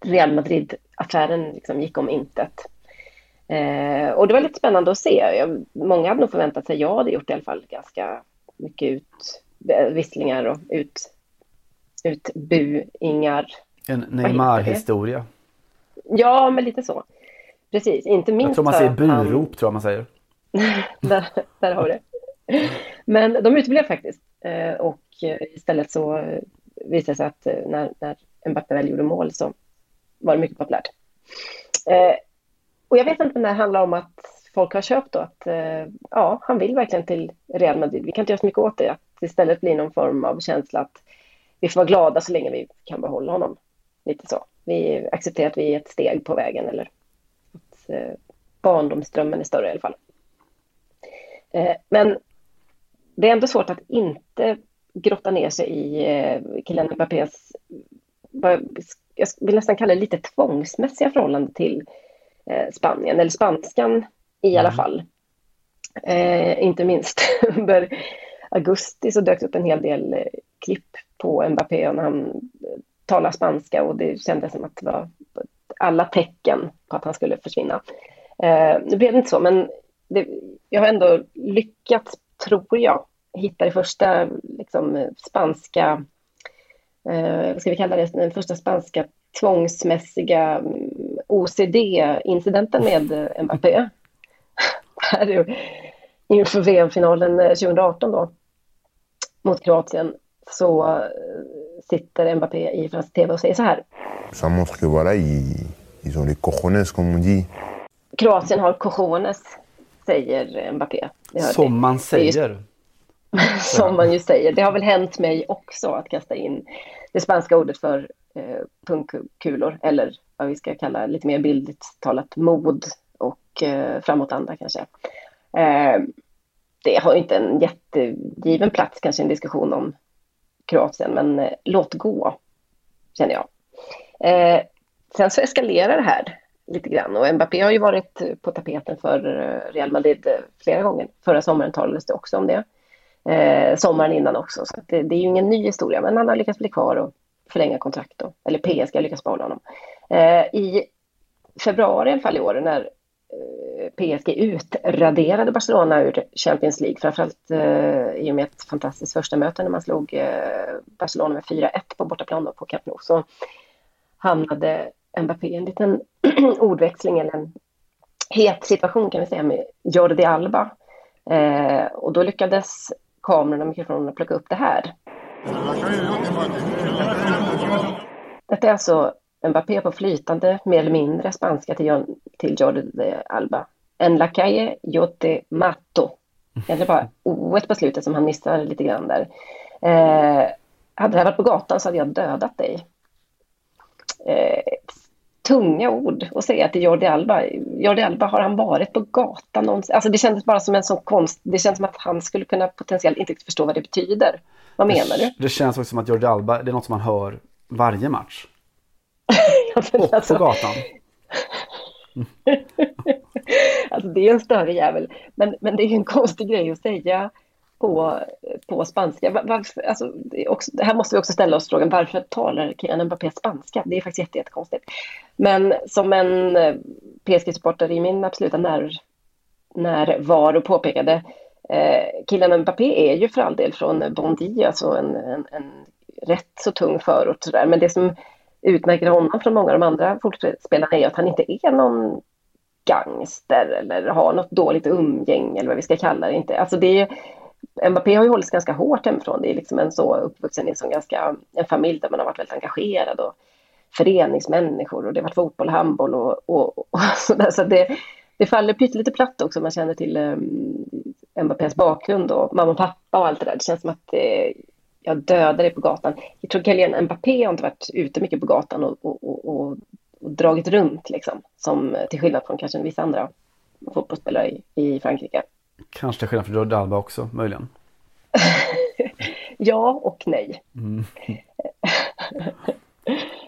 Real Madrid-affären liksom gick om intet. Eh, och det var lite spännande att se. Jag, många hade nog förväntat sig, jag hade gjort i alla fall, ganska mycket ut, visslingar och ut, utbuingar. En Neymar-historia. Ja, men lite så. Precis, inte minst Jag tror man säger burop, tror jag man säger. <laughs> där, där har vi det. Men de uteblev faktiskt. Eh, och istället så eh, visade det sig att eh, när, när Mbappé väl gjorde mål så var det mycket populärt. Och jag vet inte om det handlar om att folk har köpt då att ja, han vill verkligen till Real Madrid. Vi kan inte göra så mycket åt det. Att det istället blir någon form av känsla att vi får vara glada så länge vi kan behålla honom. Lite så. Vi accepterar att vi är ett steg på vägen eller att barndomsdrömmen är större i alla fall. Eh, men det är ändå svårt att inte grotta ner sig i eh, Kylian Mbappés, jag vill nästan kalla det lite tvångsmässiga förhållande till eh, Spanien, eller spanskan i alla mm. fall. Eh, inte minst <laughs> under augusti så dök det upp en hel del eh, klipp på Mbappé när han talar spanska och det kändes som att det var alla tecken på att han skulle försvinna. Eh, nu blev det inte så, men det, jag har ändå lyckats, tror jag, hitta det första liksom, spanska, eh, vad ska vi kalla det, den första spanska tvångsmässiga mm, OCD-incidenten med Mbappé. <laughs> inför VM-finalen 2018 då, mot Kroatien, så eh, sitter Mbappé i fransk tv och säger så här. Ça montre que voilà, ils, ont les cojones, comme on dit. Kroatien har cojones, säger Mbappé. Som man säger. <laughs> Som man ju säger. Det har väl hänt mig också att kasta in det spanska ordet för eh, pungkulor eller vad vi ska kalla lite mer bildligt talat mod och eh, framåtanda kanske. Eh, det har inte en jättegiven plats kanske en diskussion om Kroatien, men eh, låt gå, känner jag. Eh, sen så eskalerar det här lite grann och Mbappé har ju varit på tapeten för eh, Real Madrid eh, flera gånger. Förra sommaren talades det också om det. Eh, sommaren innan också, så det, det, är ju ingen ny historia, men han har lyckats bli kvar och förlänga kontrakt då, eller PSG har lyckats behålla honom. Eh, I februari i alla fall i år när eh, PSG utraderade Barcelona ur Champions League, framförallt eh, i och med ett fantastiskt första möte när man slog eh, Barcelona med 4-1 på bortaplan på Camp Nou, så hamnade Mbappé en liten <clears throat> ordväxling eller en het situation kan vi säga med Jordi Alba. Eh, och då lyckades kamerorna och mikrofonerna plocka upp det här. Detta är alltså Mbappé på flytande, mer eller mindre spanska till, till Jordi Alba. En la calle yo te mato. Egentligen bara o på slutet som han missar lite grann där. Eh, hade det här varit på gatan så hade jag dödat dig. Eh, tunga ord att säga till Jordi Alba. Jordi Alba, har han varit på gatan någonsin? Alltså det kändes bara som en sån konst. Det känns som att han skulle kunna potentiellt inte förstå vad det betyder. Vad menar du? Det känns också som att Jordi Alba, det är något som man hör varje match. <laughs> Och alltså... på gatan. <laughs> alltså det är en större jävel. Men, men det är en konstig grej att säga på, på spanska. Varför, alltså, också, här måste vi också ställa oss frågan varför talar Kylian Mbappé spanska? Det är faktiskt jätte, jättekonstigt. Men som en eh, PSG-supporter i min absoluta när, närvaro påpekade eh, Kylian Mbappé är ju för all del från Bondy, alltså en, en, en rätt så tung förort. Sådär. Men det som utmärker honom från många av de andra fotbollsspelarna är att han inte är någon gangster eller har något dåligt umgänge eller vad vi ska kalla det. Inte. Alltså det är, Mbappé har ju hållits ganska hårt hemifrån. Det är liksom en så uppvuxen i en, ganska, en familj där man har varit väldigt engagerad och föreningsmänniskor och det har varit fotboll, handboll och, och, och sådär. <laughs> Så det, det faller pyttelite platt också om man känner till um, Mbappés bakgrund och mamma och pappa och allt det där. Det känns som att eh, jag dödar dig på gatan. Jag tror Kylian Mbappé har inte varit ute mycket på gatan och, och, och, och dragit runt liksom. Som, till skillnad från kanske vissa andra fotbollsspelare i, i Frankrike. Kanske till skillnad från Jordi Alba också möjligen. <laughs> ja och nej. Mm. <laughs>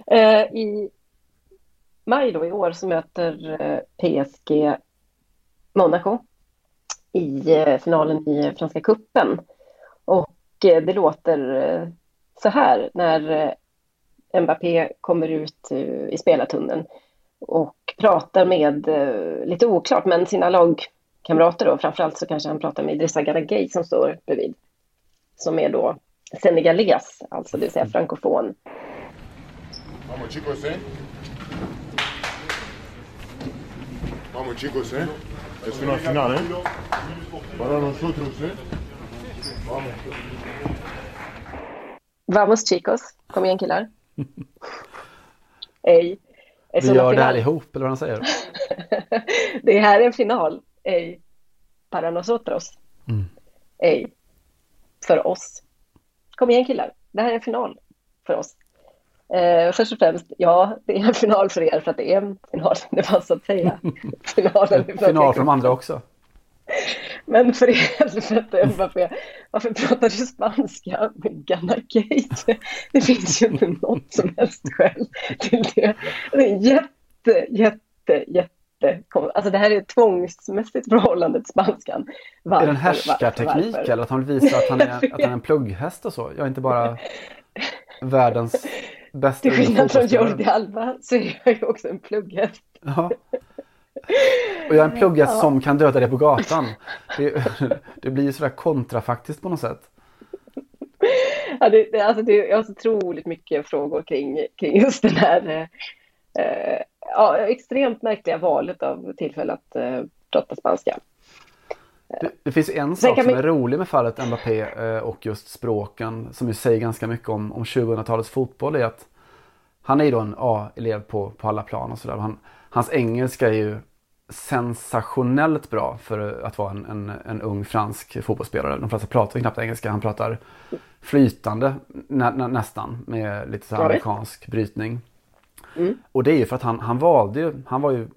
Eh, I maj då i år så möter eh, PSG Monaco i eh, finalen i Franska kuppen. Och det låter så här när Mbappé kommer ut i spelartunneln och pratar med, lite oklart, men sina lagkamrater då. Framförallt så kanske han pratar med Idrissa Gana som står bredvid. Som är då senegales, alltså det vill säga frankofon. Vamos chicos, eh. Vamos chicos, eh. Es una final, eh. Para nosotros, eh. Vamos. Vamos chicos. Kom igen killar. <laughs> Ej. Vi gör det här ihop, eller vad han säger. <laughs> det här är en final. Ej. Para nosotros. Mm. Ej. För oss. Kom igen killar. Det här är en final för oss. Eh, först och främst, ja, det är en final för er för att det är en final. <laughs> Det var så att säga <laughs> finalen. final för de andra också. Men för er, <laughs> för att Mbappé, varför pratar du spanska med Ghana Gate? Det finns ju inte något som helst skäl till det. Det är jätte, jätte, jätte Alltså det här är ett tvångsmässigt förhållande till spanskan. Varför, är det en härskarteknik eller att han vill visa att han, är, <laughs> att han är en plugghäst och så? Jag är inte bara <laughs> världens bästa Till skillnad från Jordi Alba så är jag ju också en plugghäst. Ja. Och jag är en plugghäst ja. som kan döda dig på gatan. Det, det blir ju sådär kontrafaktiskt på något sätt. Ja, det, det, alltså det, jag har så otroligt mycket frågor kring, kring just den här eh, ja, extremt märkliga valet av tillfälle att eh, prata spanska. Det, det, finns en sak som är rolig med fallet Mbappé eh, och just språken som ju säger ganska mycket om, om 2000-talets fotboll är att han är ju då en A-elev på, på alla plan och sådär. hans engelska är ju sensationellt bra för att vara en, en, en ung fransk fotbollsspelare. De flesta pratar knappt engelska. Han pratar flytande nä, nä, nästan med lite så amerikansk brytning. Mm. Och det är ju för att han, han valde ju, han var ju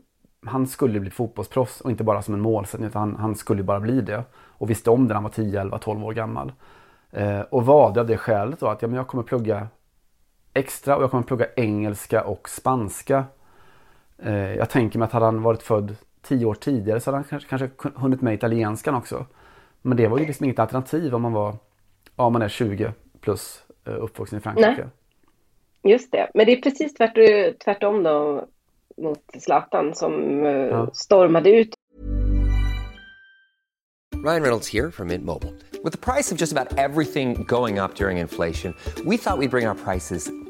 han skulle bli fotbollsproffs och inte bara som en målsättning utan han, han skulle bara bli det. Och visste om det när han var 10, 11, 12 år gammal. Eh, och valde av det skälet då att ja, men jag kommer plugga extra och jag kommer plugga engelska och spanska. Eh, jag tänker mig att hade han varit född 10 år tidigare så hade han kanske, kanske hunnit med italienskan också. Men det var ju liksom inget alternativ om man var, ja man är 20 plus eh, uppvuxen i Frankrike. Nej. Just det, men det är precis tvärt, tvärtom då mot Zlatan som eh, ja. stormade ut. Ryan Reynolds här från Mint Mobile. Med priset på nästan allt som går upp under inflationen, trodde vi att vi skulle bring våra priser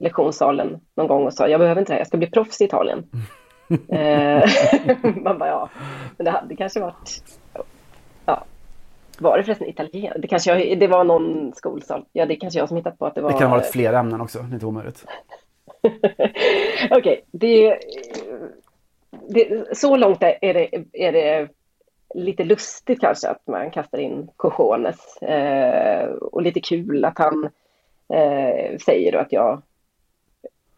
lektionssalen någon gång och sa jag behöver inte det här, jag ska bli proffs i Italien. <laughs> Eh, <laughs> man bara ja, men det hade kanske varit, ja, var det förresten italien? Det kanske jag, det var någon skolsal, ja det kanske jag som hittat på att det var. Det kan ha varit fler ämnen också, det är inte omöjligt. <laughs> Okej, okay, det, det, så långt är det, är det lite lustigt kanske att man kastar in Cojones eh, och lite kul att han eh, säger att jag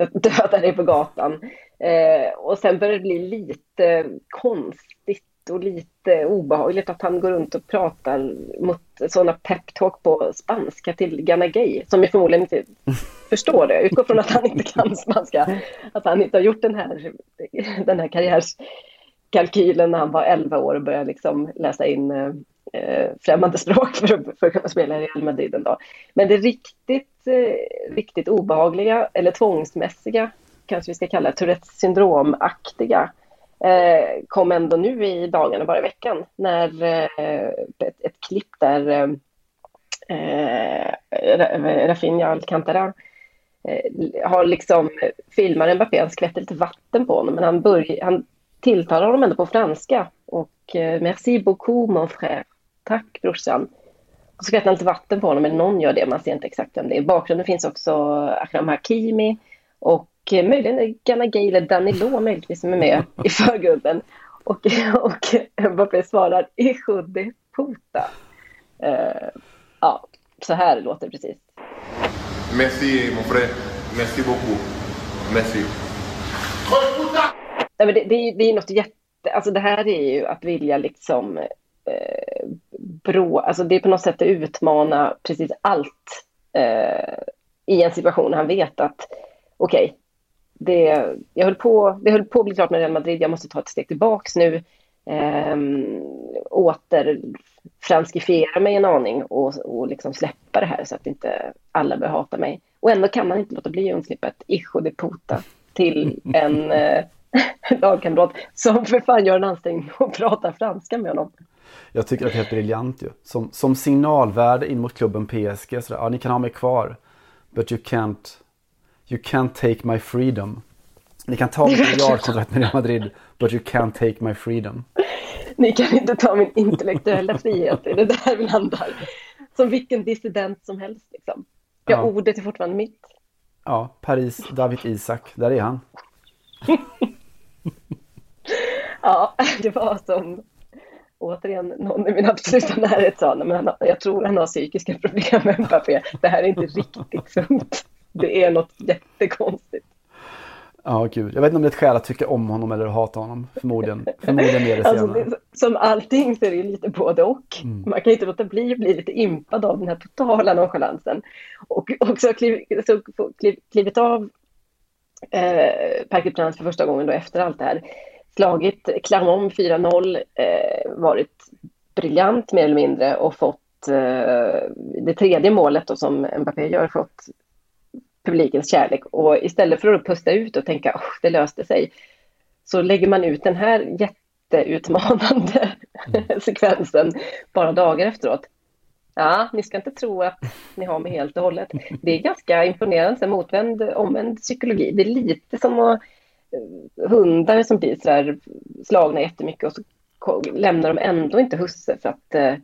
<laughs> döda dig på gatan. Eh, och sen börjar det bli lite konstigt och lite obehagligt att han går runt och pratar mot sådana peptalk på spanska till Ghana Gay som jag förmodligen inte <laughs> förstår det. Jag utgår från att han inte kan spanska. Att han inte har gjort den här, den här karriärskalkylen när han var 11 år och började liksom läsa in eh, främmande språk för att, för att kunna spela i Real Madrid en dag. Men det riktigt, eh, riktigt obehagliga eller tvångsmässiga, kanske vi ska kalla det, Tourettes syndromaktiga eh, kom ändå nu i dagarna, bara i veckan, när eh, ett, ett klipp där eh, eh Rafinha Alcantara eh, har liksom filmar Mbappé, han skvätter lite vatten på honom, men han, börj, han tilltalar honom ändå på franska. Och eh, merci beaucoup mon frère. Tack brorsan. Och så skvätter han lite vatten på honom, eller någon gör det, man ser inte exakt vem det är. I bakgrunden finns också Akram Hakimi och eh, möjligen Ghana Gay eller Danilo möjligtvis som är med i <laughs> förgrunden. Och, <laughs> och Mbappé svarar Ijo de puta. Uh, ja, så här låter det precis. Merci mon frère. Merci beaucoup. Merci. Nej, men det, det, är, det är något jätte... Alltså det här är ju att vilja liksom... Eh, brå, alltså det är på något sätt att utmana precis allt eh, i en situation han vet att okej, okay, det, jag höll på, det höll på att bli klart med Real Madrid, jag måste ta ett steg tillbaks nu. Eh, återfranskifiera mig en aning och, och liksom släppa det här så att inte alla börjar hata mig. Och ändå kan man inte låta bli att undslippa ett Ijo de puta till en eh, <laughs> lagkamrat som för fan gör en ansträngning och pratar franska med honom. Jag tycker att det är helt briljant ju. Som, som signalvärde in mot klubben PSG. Sådär, ja, ni kan ha mig kvar. But you can't, you can't take my freedom. Ni kan ta mitt <laughs> miljardkontrakt med Real Madrid. But you can't take my freedom. Ni kan inte ta min intellektuella frihet. Det är det där vi landar. Som vilken dissident som helst. Liksom. Ja, ja. ordet är fortfarande mitt. Ja, Paris, David Isak. Där är han. <laughs> ja, det var som återigen någon i min absoluta närhet sa, men han, jag tror han har psykiska problem med Mbappé. Det här är inte riktigt sunt. Det är något jättekonstigt. Ja, gud. Jag vet inte om det är ett skäl att tycka om honom eller hata honom. Förmodligen, förmodligen mer det alltså, det, Som allting så är det lite både och. Mm. Man kan inte låta bli att bli lite impad av den här totala nonchalansen. Och också kliv, så, kliv, klivit av eh, Prince för första gången då efter allt det här. Slagit Clermont 4-0, eh, varit briljant mer eller mindre och fått eh, det tredje målet då som Mbappé gör, fått publikens kärlek. Och istället för att pusta ut och tänka att det löste sig, så lägger man ut den här jätteutmanande mm. <laughs> sekvensen bara dagar efteråt. Ja, ni ska inte tro att ni har mig helt och hållet. Det är ganska imponerande, motvänd, omvänd psykologi. Det är lite som att hundar som blir så där slagna jättemycket och så lämnar de ändå inte husse för att eh,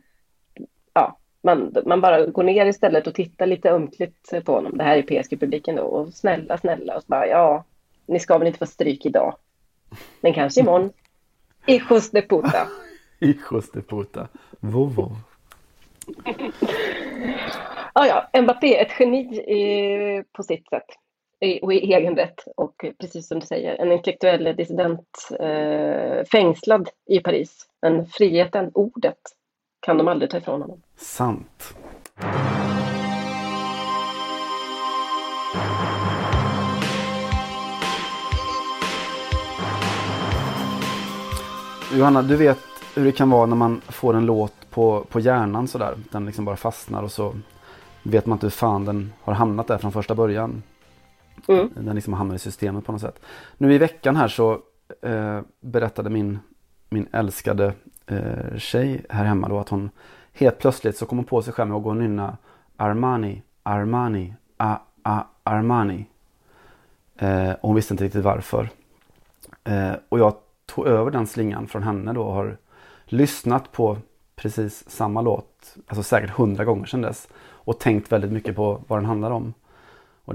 ja, man, man bara går ner istället och tittar lite ömkligt på honom. Det här är PSG-publiken då och snälla, snälla och så bara ja, ni ska väl inte få stryk idag. Men kanske imorgon. Hijos de puta. <laughs> Hijos de puta. Vovo. ja, ja, Mbappé, ett geni på sitt sätt och i egen rätt. Och precis som du säger, en intellektuell dissident eh, fängslad i Paris. Men friheten, ordet, kan de aldrig ta ifrån honom. Sant. Johanna, du vet hur det kan vara när man får en låt på, på hjärnan sådär. Den liksom bara fastnar och så vet man inte hur fan den har hamnat där från första början. Mm. Den liksom hamnar i systemet på något sätt. Nu i veckan här så eh, berättade min, min älskade eh, tjej här hemma då att hon helt plötsligt så kom hon på sig själv med att gå och nynna Armani, Armani, A, A, Armani. Eh, och hon visste inte riktigt varför. Eh, och jag tog över den slingan från henne då och har lyssnat på precis samma låt, alltså säkert hundra gånger sedan dess. Och tänkt väldigt mycket på vad den handlar om.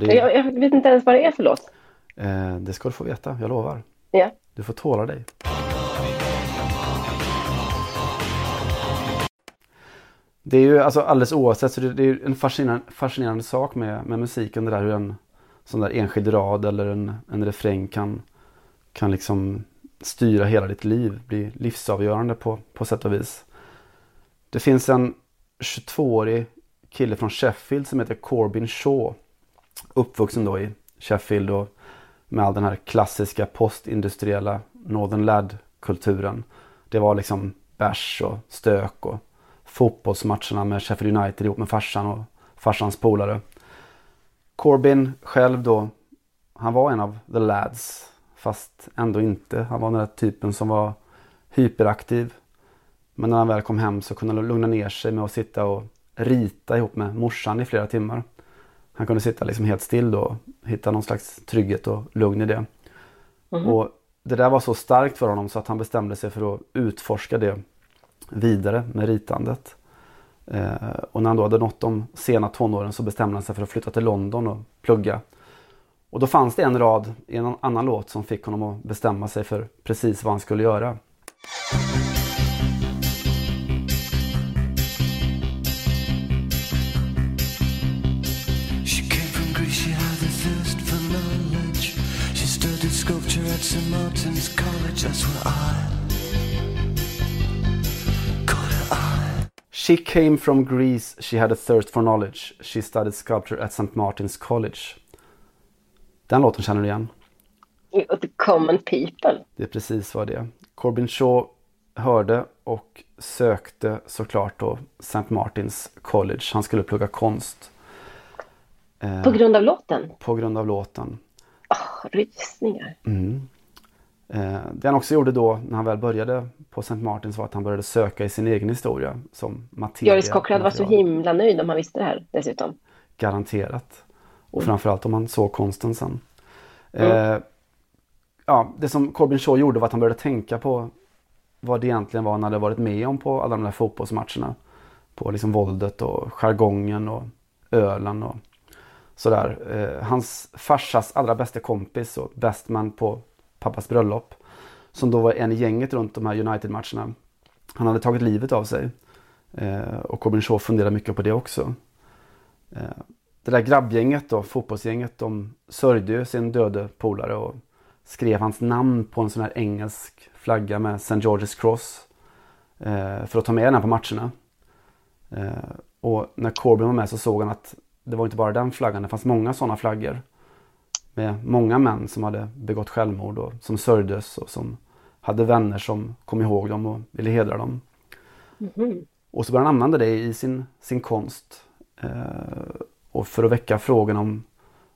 Det, jag, jag vet inte ens vad det är för låt. Eh, det ska du få veta, jag lovar. Ja. Du får tåla dig. Det är ju alltså alldeles oavsett, så det, det är en fascinerande, fascinerande sak med, med musiken. Det där hur en sån där enskild rad eller en, en refräng kan, kan liksom styra hela ditt liv. Bli livsavgörande på, på sätt och vis. Det finns en 22-årig kille från Sheffield som heter Corbin Shaw. Uppvuxen då i Sheffield och med all den här klassiska postindustriella Northern Lad-kulturen. Det var liksom bärs och stök och fotbollsmatcherna med Sheffield United ihop med farsan och farsans polare. Corbyn själv då, han var en av the lads. Fast ändå inte. Han var den där typen som var hyperaktiv. Men när han väl kom hem så kunde han lugna ner sig med att sitta och rita ihop med morsan i flera timmar. Han kunde sitta liksom helt still då och hitta någon slags trygghet och lugn i det. Mm. Och det där var så starkt för honom så att han bestämde sig för att utforska det vidare med ritandet. Eh, och när han då hade nått de sena tonåren så bestämde han sig för att flytta till London och plugga. Och då fanns det en rad i en annan låt som fick honom att bestämma sig för precis vad han skulle göra. She came from Greece, she had a thirst for knowledge. She studied sculpture at St. Martin's College. Den låten känner du igen? The common people. Det är precis vad det är. Corbin Shaw hörde och sökte såklart då St. Martin's College. Han skulle plugga konst. På grund av låten? På grund av låten. Oh, rysningar. Mm. Eh, det han också gjorde då när han väl började på St. Martins var att han började söka i sin egen historia som materia. Joris Cochrane var så himla nöjd om han visste det här dessutom. Garanterat. Och framförallt om han såg konsten sen. Mm. Eh, ja, det som Corbin Shaw gjorde var att han började tänka på vad det egentligen var han hade varit med om på alla de där fotbollsmatcherna. På liksom våldet och jargongen och ölen och sådär. Eh, hans farsas allra bästa kompis och bestman på pappas bröllop. Som då var en i gänget runt de här United-matcherna. Han hade tagit livet av sig. Eh, och Corbin Shaw funderade mycket på det också. Eh, det där grabbgänget då, fotbollsgänget, de sörjde ju sin döde polare och skrev hans namn på en sån här engelsk flagga med St. George's Cross. Eh, för att ta med den här på matcherna. Eh, och när Corbyn var med så såg han att det var inte bara den flaggan, det fanns många sådana flaggor med många män som hade begått självmord och som sörjdes och som hade vänner som kom ihåg dem och ville hedra dem. Mm. Och så började han använda det i sin, sin konst. Eh, och för att väcka frågan om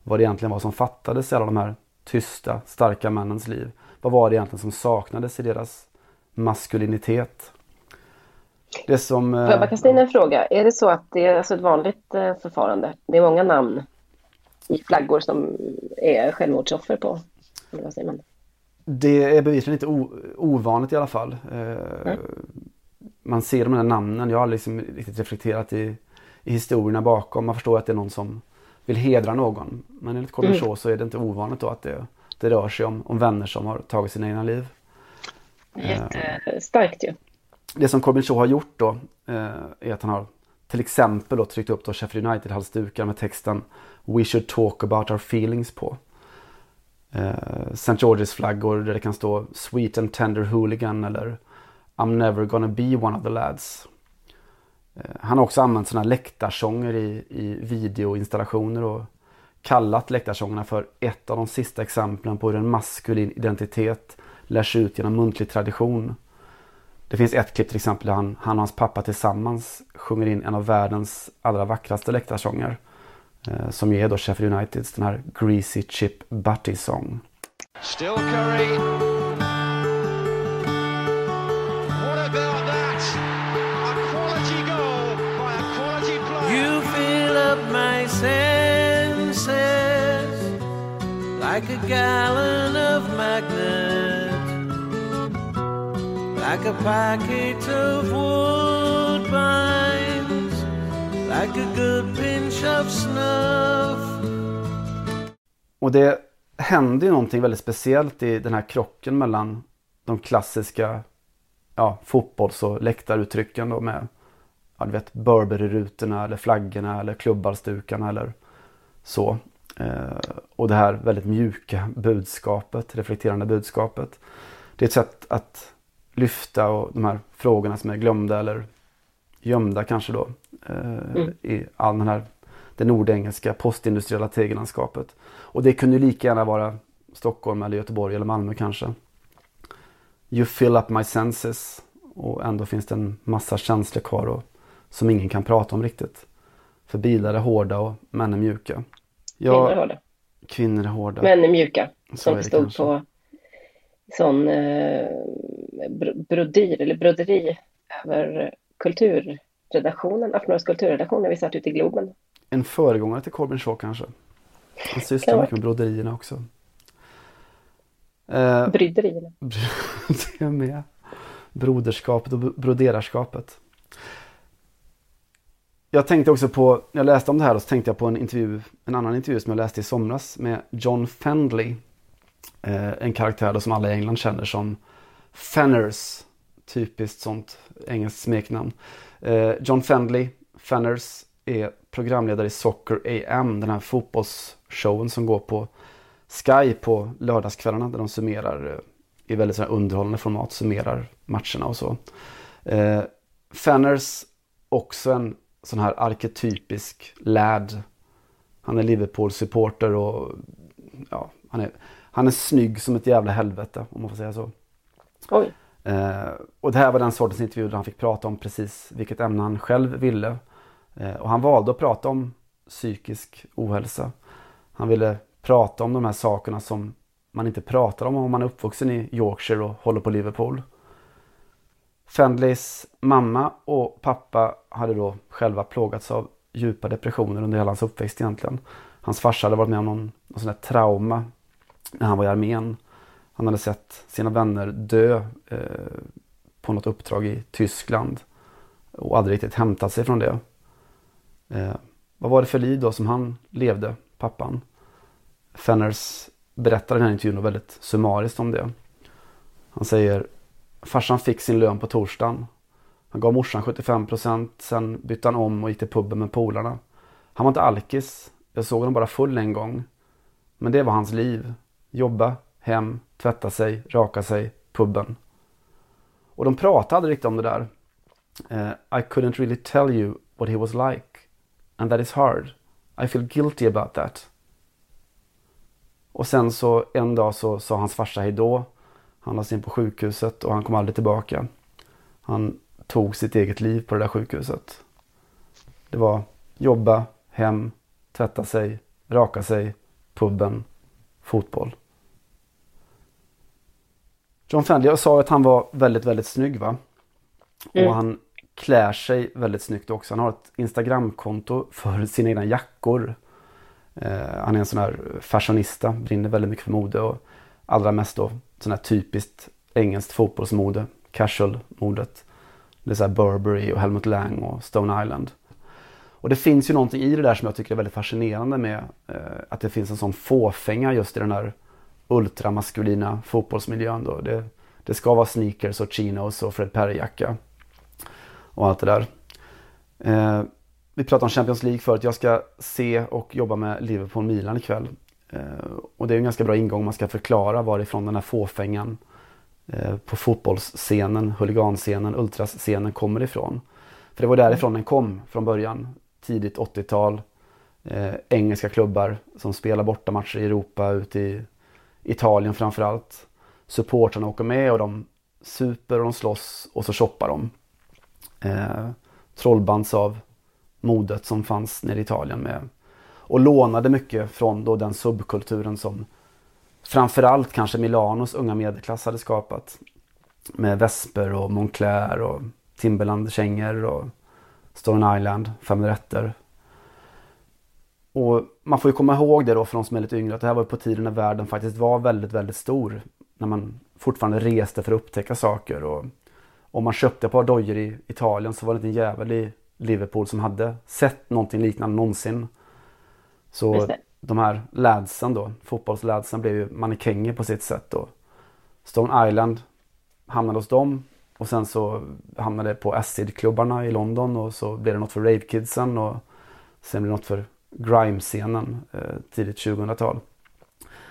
vad det egentligen var som fattades i alla de här tysta, starka männens liv. Vad var det egentligen som saknades i deras maskulinitet? Det som... Får jag bara kasta in en fråga? Är det så att det är alltså ett vanligt eh, förfarande? Det är många namn i flaggor som är självmordsoffer på? Eller vad säger man? Det är bevisligen inte ovanligt i alla fall. Mm. Man ser de här namnen. Jag har liksom riktigt reflekterat i, i historierna bakom. Man förstår att det är någon som vill hedra någon. Men enligt Corbin mm. så är det inte ovanligt då att det, det rör sig om, om vänner som har tagit sina egna liv. Jättestarkt ju. Det som Corbin Shaw har gjort då är att han har till exempel då tryckt upp då Sheffield United-halsdukar med texten We should talk about our feelings på. Eh, St. George's flaggor där det kan stå Sweet and tender hooligan eller I'm never gonna be one of the lads. Eh, han har också använt sådana läktarsånger i, i videoinstallationer och kallat läktarsångerna för ett av de sista exemplen på hur en maskulin identitet lärs ut genom muntlig tradition. Det finns ett klipp till exempel där han, han och hans pappa tillsammans sjunger in en av världens allra vackraste läktarsånger. Eh, som ju är då Sheffield Uniteds den här Greasy Chip Butty Song. Still Curry. What about that? A quality goal by a quality player. You fill up my senses like a gallon of magnet. Like a packet of woodbines. Och det händer ju någonting väldigt speciellt i den här krocken mellan de klassiska ja, fotbolls och läktaruttrycken då med ja, du vet, Burberry-rutorna eller flaggorna eller klubbarstukarna eller så. Eh, och det här väldigt mjuka budskapet, reflekterande budskapet. Det är ett sätt att lyfta och de här frågorna som är glömda eller gömda kanske då. Eh, mm. I all den här det nordengelska postindustriella tegellandskapet. Och det kunde lika gärna vara Stockholm eller Göteborg eller Malmö kanske. You fill up my senses. Och ändå finns det en massa känslor kvar och, som ingen kan prata om riktigt. För bilar är hårda och män är mjuka. Jag, kvinnor är hårda. Kvinnor är hårda. Män är mjuka. Som det stod kanske. på sån eh, brodyr eller broderi över kulturredaktionen, Aftonbladets kulturredaktion när vi satt ute i Globen. En föregångare till Corbin Shaw kanske. Han sysslar mycket med broderierna också. Eh, Bryderierna. <laughs> det är med. Broderskapet och broderarskapet. Jag tänkte också på, när jag läste om det här så tänkte jag på en intervju, en annan intervju som jag läste i somras med John Fendley. Eh, en karaktär som alla i England känner som Fenners. Typiskt sånt engelskt smeknamn. Eh, John Fendley, Fenners, är programledare i Soccer AM, den här fotbollsshowen som går på Sky på lördagskvällarna där de summerar eh, i väldigt underhållande format, summerar matcherna och så. Eh, Fenners, också en sån här arketypisk lad. Han är Liverpool-supporter och ja, han är, han är snygg som ett jävla helvete om man får säga så. Oj. Eh, och det här var den sortens intervju där han fick prata om precis vilket ämne han själv ville. Eh, och han valde att prata om psykisk ohälsa. Han ville prata om de här sakerna som man inte pratar om om man är uppvuxen i Yorkshire och håller på Liverpool. Fendleys mamma och pappa hade då själva plågats av djupa depressioner under hela hans uppväxt egentligen. Hans farsa hade varit med om någon, någon sån där trauma när han var i armén. Han hade sett sina vänner dö eh, på något uppdrag i Tyskland och aldrig riktigt hämtat sig från det. Eh, vad var det för liv då som han levde, pappan? Fenners berättar i den här intervjun väldigt summariskt om det. Han säger Farsan fick sin lön på torsdagen. Han gav morsan 75 procent, sen bytte han om och gick till puben med polarna. Han var inte alkis. Jag såg honom bara full en gång. Men det var hans liv. Jobba, hem, tvätta sig, raka sig, puben. Och de pratade aldrig riktigt om det där. Uh, I couldn't really tell you what he was like. And that is hard. I feel guilty about that. Och sen så en dag så sa hans farsa hejdå. Han lades in på sjukhuset och han kom aldrig tillbaka. Han tog sitt eget liv på det där sjukhuset. Det var jobba, hem, tvätta sig, raka sig, puben, fotboll. John Fendley sa att han var väldigt, väldigt snygg va? Mm. Och han klär sig väldigt snyggt också. Han har ett Instagramkonto för sina egna jackor. Eh, han är en sån här fashionista, brinner väldigt mycket för mode och allra mest då sån här typiskt engelskt fotbollsmode, casual-modet. Det är så här Burberry och Helmut Lang och Stone Island. Och det finns ju någonting i det där som jag tycker är väldigt fascinerande med eh, att det finns en sån fåfänga just i den här ultramaskulina fotbollsmiljön då. Det, det ska vara sneakers och chinos och Fred Perry-jacka och allt det där. Eh, vi pratade om Champions League förut. Jag ska se och jobba med Liverpool-Milan ikväll. Eh, och det är en ganska bra ingång om man ska förklara varifrån den här fåfängan eh, på fotbollsscenen, huliganscenen, ultrasscenen kommer ifrån. För det var därifrån den kom från början. Tidigt 80-tal. Eh, engelska klubbar som spelar bortamatcher i Europa, ute i Italien framförallt. Supportrarna åker med och de super och de slåss och så shoppar de. Eh, trollbands av modet som fanns nere i Italien med och lånade mycket från då den subkulturen som framförallt kanske Milanos unga medelklass hade skapat. Med Vesper och Moncler och Timberland-kängor och Stone Island, fem rätter. Och man får ju komma ihåg det då för de som är lite yngre att det här var på tiden när världen faktiskt var väldigt, väldigt stor. När man fortfarande reste för att upptäcka saker och om man köpte ett par dojor i Italien så var det inte en jävel i Liverpool som hade sett någonting liknande någonsin. Så de här ladsen då, fotbollsladsen blev ju mannekänger på sitt sätt då. Stone Island hamnade hos dem och sen så hamnade det på Acid-klubbarna i London och så blev det något för Rave-kidsen och sen blev det något för grime-scenen eh, tidigt 2000-tal.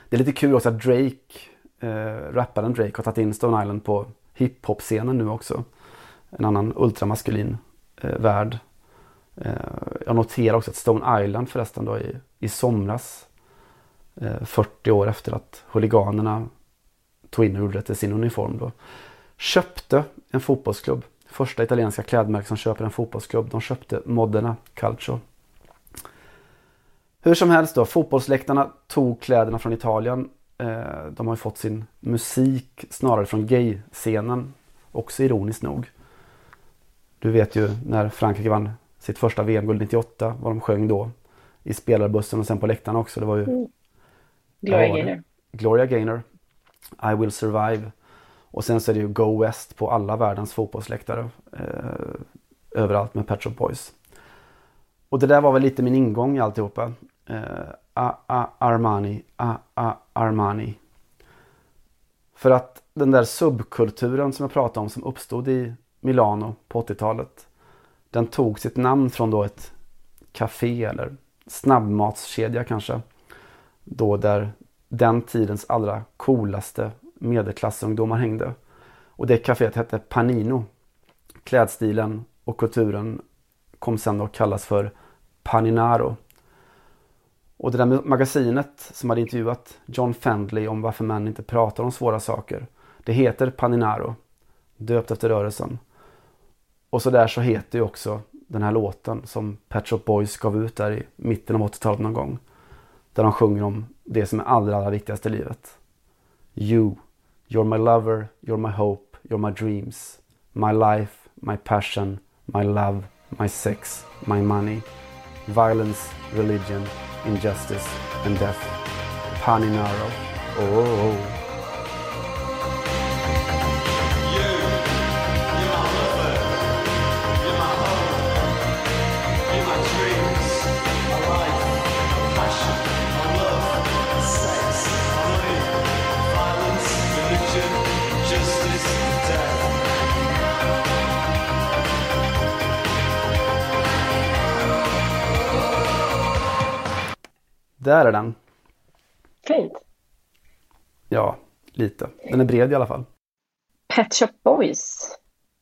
Det är lite kul också att Drake, eh, rapparen Drake har tagit in Stone Island på hiphop-scenen nu också. En annan ultramaskulin eh, värld. Eh, jag noterar också att Stone Island förresten då i, i somras, eh, 40 år efter att huliganerna tog in och gjorde det till sin uniform då, köpte en fotbollsklubb. Första italienska klädmärket som köper en fotbollsklubb. De köpte Modena Calcio. Hur som helst då, fotbollsläktarna tog kläderna från Italien. Eh, de har ju fått sin musik snarare från gay-scenen. Också ironiskt nog. Du vet ju när Frankrike vann sitt första VM-guld 98, vad de sjöng då. I spelarbussen och sen på läktaren också. Det var ju... Mm. Gloria Gaynor. Gloria Gaynor. I will survive. Och sen så är det ju Go West på alla världens fotbollsläktare. Eh, överallt med Pet Boys. Och det där var väl lite min ingång i alltihopa. Eh, Armani, Armani. För att den där subkulturen som jag pratade om som uppstod i Milano på 80-talet. Den tog sitt namn från då ett café eller snabbmatskedja kanske. Då där den tidens allra coolaste medelklassungdomar hängde. Och det kaféet hette Panino. Klädstilen och kulturen kom sen att kallas för Paninaro. Och det där magasinet som hade intervjuat John Fendley om varför män inte pratar om svåra saker. Det heter Paninaro. Döpt efter rörelsen. Och så där så heter ju också den här låten som Pet Shop Boys gav ut där i mitten av 80-talet någon gång. Där de sjunger om det som är allra, allra viktigast i livet. You, you're my lover, you're my hope, you're my dreams. My life, my passion, my love, my sex, my money. Violence, religion, injustice and death. Paninaro. Oh. Där är den. Fint. Ja, lite. Den är bred i alla fall. Pet Shop Boys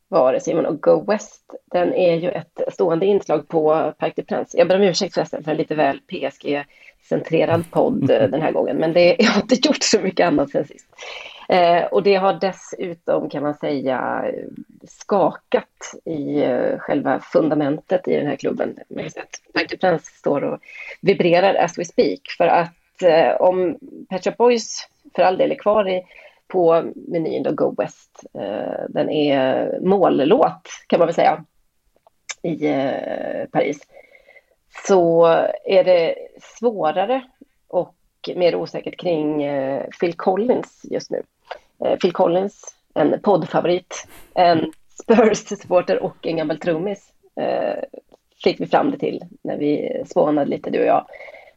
var det Simon och Go West. Den är ju ett stående inslag på Parc des Princes. Jag ber om ursäkt förresten för en lite väl PSG-centrerad podd <laughs> den här gången. Men det, jag har inte gjort så mycket annat sen sist. Eh, och det har dessutom kan man säga skakat i eh, själva fundamentet i den här klubben. Parc Prince står och vibrerar as we speak. För att eh, om Pet Shop Boys för all del är kvar i, på menyn då Go West. Eh, den är mållåt kan man väl säga i eh, Paris. Så är det svårare och mer osäkert kring eh, Phil Collins just nu. Eh, Phil Collins, en poddfavorit, en Spurs-supporter och en gammal trummis eh, fick vi fram det till när vi spånade lite du och jag.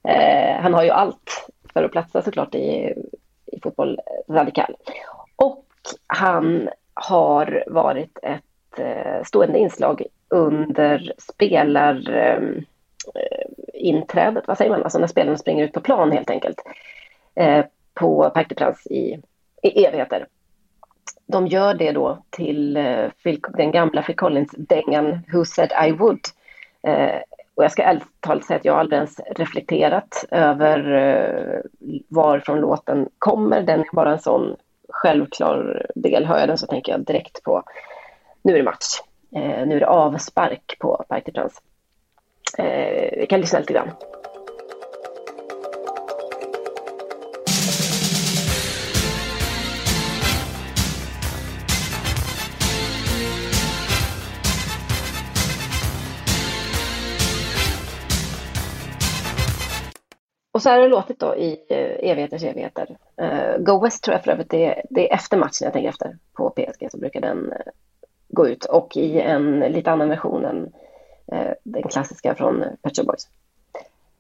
Eh, han har ju allt för att platsa såklart i, i fotboll radikal. Och han har varit ett stående inslag under spelarinträdet, vad säger man, alltså när spelarna springer ut på plan helt enkelt. På Parc des Princes i i evigheter. De gör det då till eh, den gamla Phil Collins-dängan Who said I would. Eh, och jag ska ärligt talat säga att jag aldrig ens reflekterat över eh, varifrån låten kommer. Den är bara en sån självklar del. Hör jag den så tänker jag direkt på nu är det match. Eh, nu är det avspark på Parc des Princes. Eh, vi kan lyssna lite grann. Så här har det låtit då i eh, evigheters evigheter. Uh, Go West tror jag för övrigt det, det är efter matchen jag tänker efter. På PSG så brukar den uh, gå ut och i en lite annan version än den klassiska från Pet Shop Boys.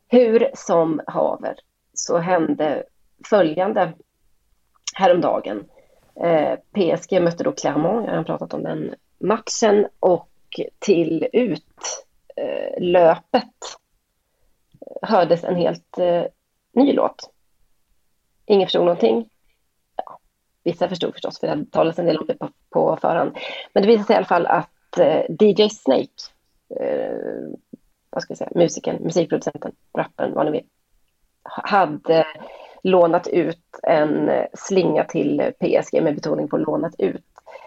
Hur som haver så hände följande häromdagen. PSG mötte då Clermont, jag har pratat om den matchen och till utlöpet hördes en helt ny låt. Ingen förstod någonting. Ja, vissa förstod förstås, för det hade talats en del om det på, på förhand. Men det visade sig i alla fall att eh, DJ Snake, eh, vad ska jag säga, musikern, musikproducenten, rapparen, vad ni vill, hade lånat ut en eh, slinga till PSG med betoning på lånat ut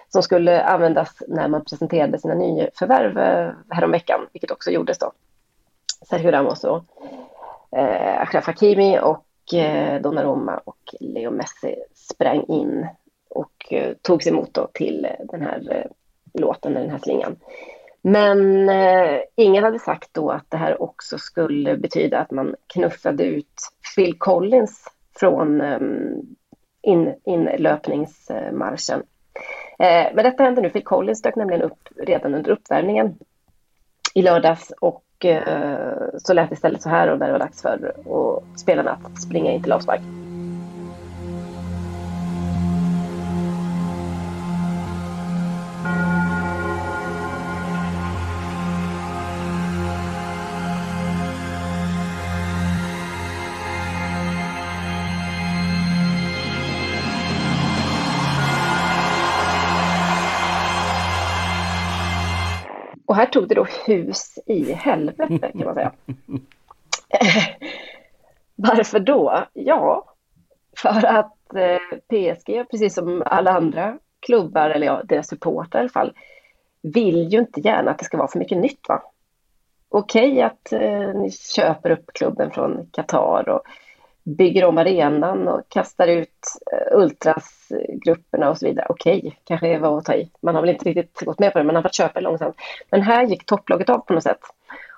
som skulle användas när man presenterade sina nyförvärv eh, häromveckan, vilket också gjordes då. Sergio Ramos och eh, Achraf Hakimi och eh, Donnarumma och Leo Messi sprang in och eh, togs emot då till den här eh, låten, den här slingan. Men eh, ingen hade sagt då att det här också skulle betyda att man knuffade ut Phil Collins från eh, in, inlöpningsmarschen. Eh, men detta hände nu. Phil Collins dök nämligen upp redan under uppvärmningen i lördags och eh, så lät det istället så här och när det var dags för och spelarna att springa in till avspark. Här tog det då hus i helvete kan man säga. <laughs> Varför då? Ja, för att eh, PSG, precis som alla andra klubbar, eller ja, deras supportrar i alla fall, vill ju inte gärna att det ska vara för mycket nytt. va? Okej okay, att eh, ni köper upp klubben från Qatar och bygger om arenan och kastar ut eh, ultrasgrupperna och så vidare. Okej, okay, kanske var att ta i. Man har väl inte riktigt gått med på det, men man har fått köpa långsamt. Men här gick topplaget av på något sätt.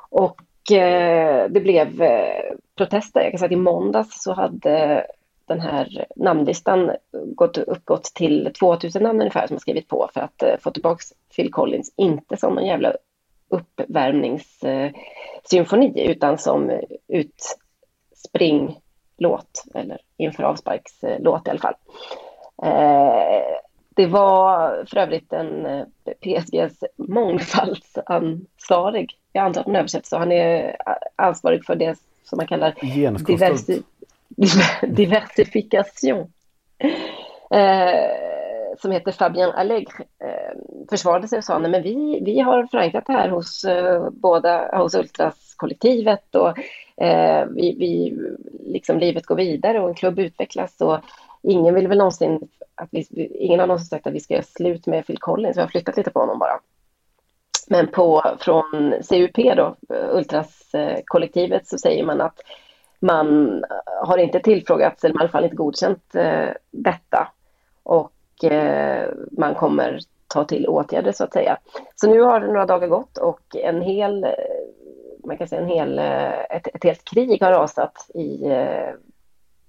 Och eh, det blev eh, protester. Jag kan säga att i måndags så hade den här namnlistan gått, uppgått till 2000 namn ungefär som har skrivit på för att eh, få tillbaka Phil Collins, inte som någon jävla uppvärmningssymfoni eh, utan som utspring låt, eller inför avsparkslåt i alla fall. Eh, det var för övrigt en eh, PSGs mångfaldsansvarig, jag antar att den översätts så, han är ansvarig för det som man kallar diversi <laughs> diversification. Eh, som heter Fabien Allegre, eh, försvarade sig och sa nej men vi, vi har förankrat det här hos eh, båda, hos kollektivet och eh, vi, vi, liksom livet går vidare och en klubb utvecklas och ingen vill väl någonsin att vi, ingen har någonsin sagt att vi ska göra slut med Phil Collins, vi har flyttat lite på honom bara. Men på, från CUP då, Ultras-kollektivet, eh, så säger man att man har inte tillfrågats, eller i alla fall inte godkänt eh, detta. Och eh, man kommer ta till åtgärder så att säga. Så nu har några dagar gått och en hel, man kan säga en hel, eh, ett, ett helt krig har rasat i, eh,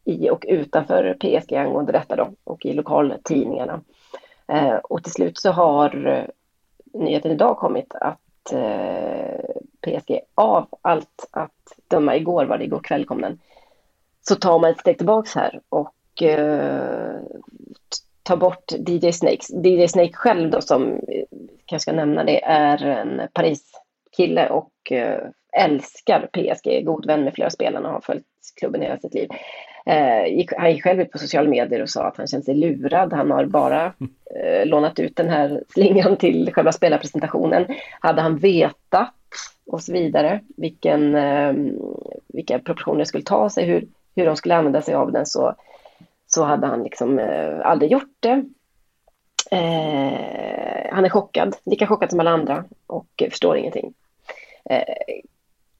i och utanför PSG angående detta då och i lokaltidningarna. Eh, och till slut så har eh, nyheten idag kommit att eh, PSG av allt att döma igår var det igår kväll kom den så tar man ett steg tillbaks här och eh, tar bort DJ Snakes. DJ Snake själv då som kanske ska nämna det är en Paris-kille och eh, älskar PSG, god vän med flera spelarna och har följt klubben hela sitt liv. Eh, gick, han gick själv ut på sociala medier och sa att han kände sig lurad. Han har bara eh, lånat ut den här slingan till själva spelarpresentationen. Hade han vetat och så vidare vilken, eh, vilka proportioner det skulle ta sig, hur, hur de skulle använda sig av den så, så hade han liksom eh, aldrig gjort det. Eh, han är chockad, lika chockad som alla andra och förstår ingenting. Eh,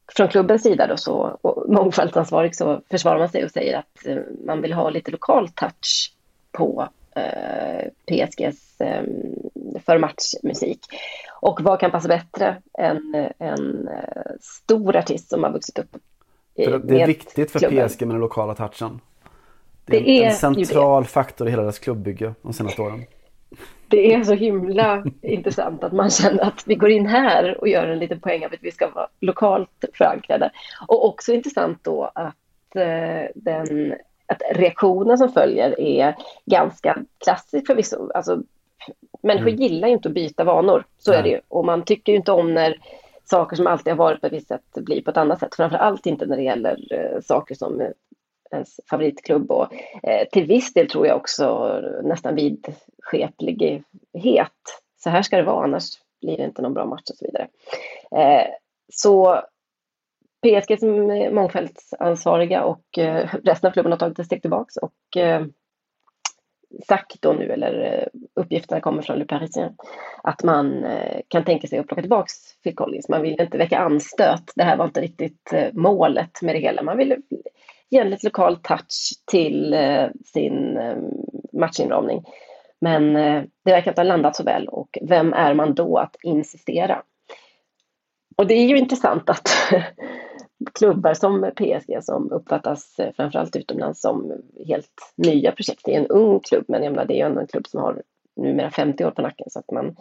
från klubbens sida då så, och mångfaldsansvarig så försvarar man sig och säger att eh, man vill ha lite lokal touch på eh, PSGs eh, förmatchmusik. Och vad kan passa bättre än en eh, stor artist som har vuxit upp i, för Det är viktigt för klubben. PSG med den lokala touchen. Det är, det är en central faktor i hela deras klubbbygge de senaste åren det är så himla intressant att man känner att vi går in här och gör en liten poäng av att vi ska vara lokalt förankrade. Och också intressant då att, eh, den, att reaktionen som följer är ganska klassisk förvisso. Alltså, människor mm. gillar ju inte att byta vanor, så Nej. är det ju. Och man tycker ju inte om när saker som alltid har varit på ett visst sätt blir på ett annat sätt. Framför allt inte när det gäller uh, saker som ens favoritklubb och eh, till viss del tror jag också nästan vidskeplighet. Så här ska det vara, annars blir det inte någon bra match och så vidare. Eh, så PSG som mångfaldsansvariga och eh, resten av klubben har tagit ett steg tillbaks och eh, sagt då nu, eller eh, uppgifterna kommer från Le Parisien, att man eh, kan tänka sig att plocka tillbaks Phil Collins. Man vill inte väcka anstöt. Det här var inte riktigt eh, målet med det hela. Man ville ge en lite lokal touch till eh, sin eh, matchinramning. Men eh, det verkar inte ha landat så väl och vem är man då att insistera? Och det är ju intressant att <laughs> klubbar som PSG som uppfattas eh, framförallt utomlands som helt nya projekt. Det är en ung klubb men jag menar, det är ju ändå en klubb som har numera 50 år på nacken så att man,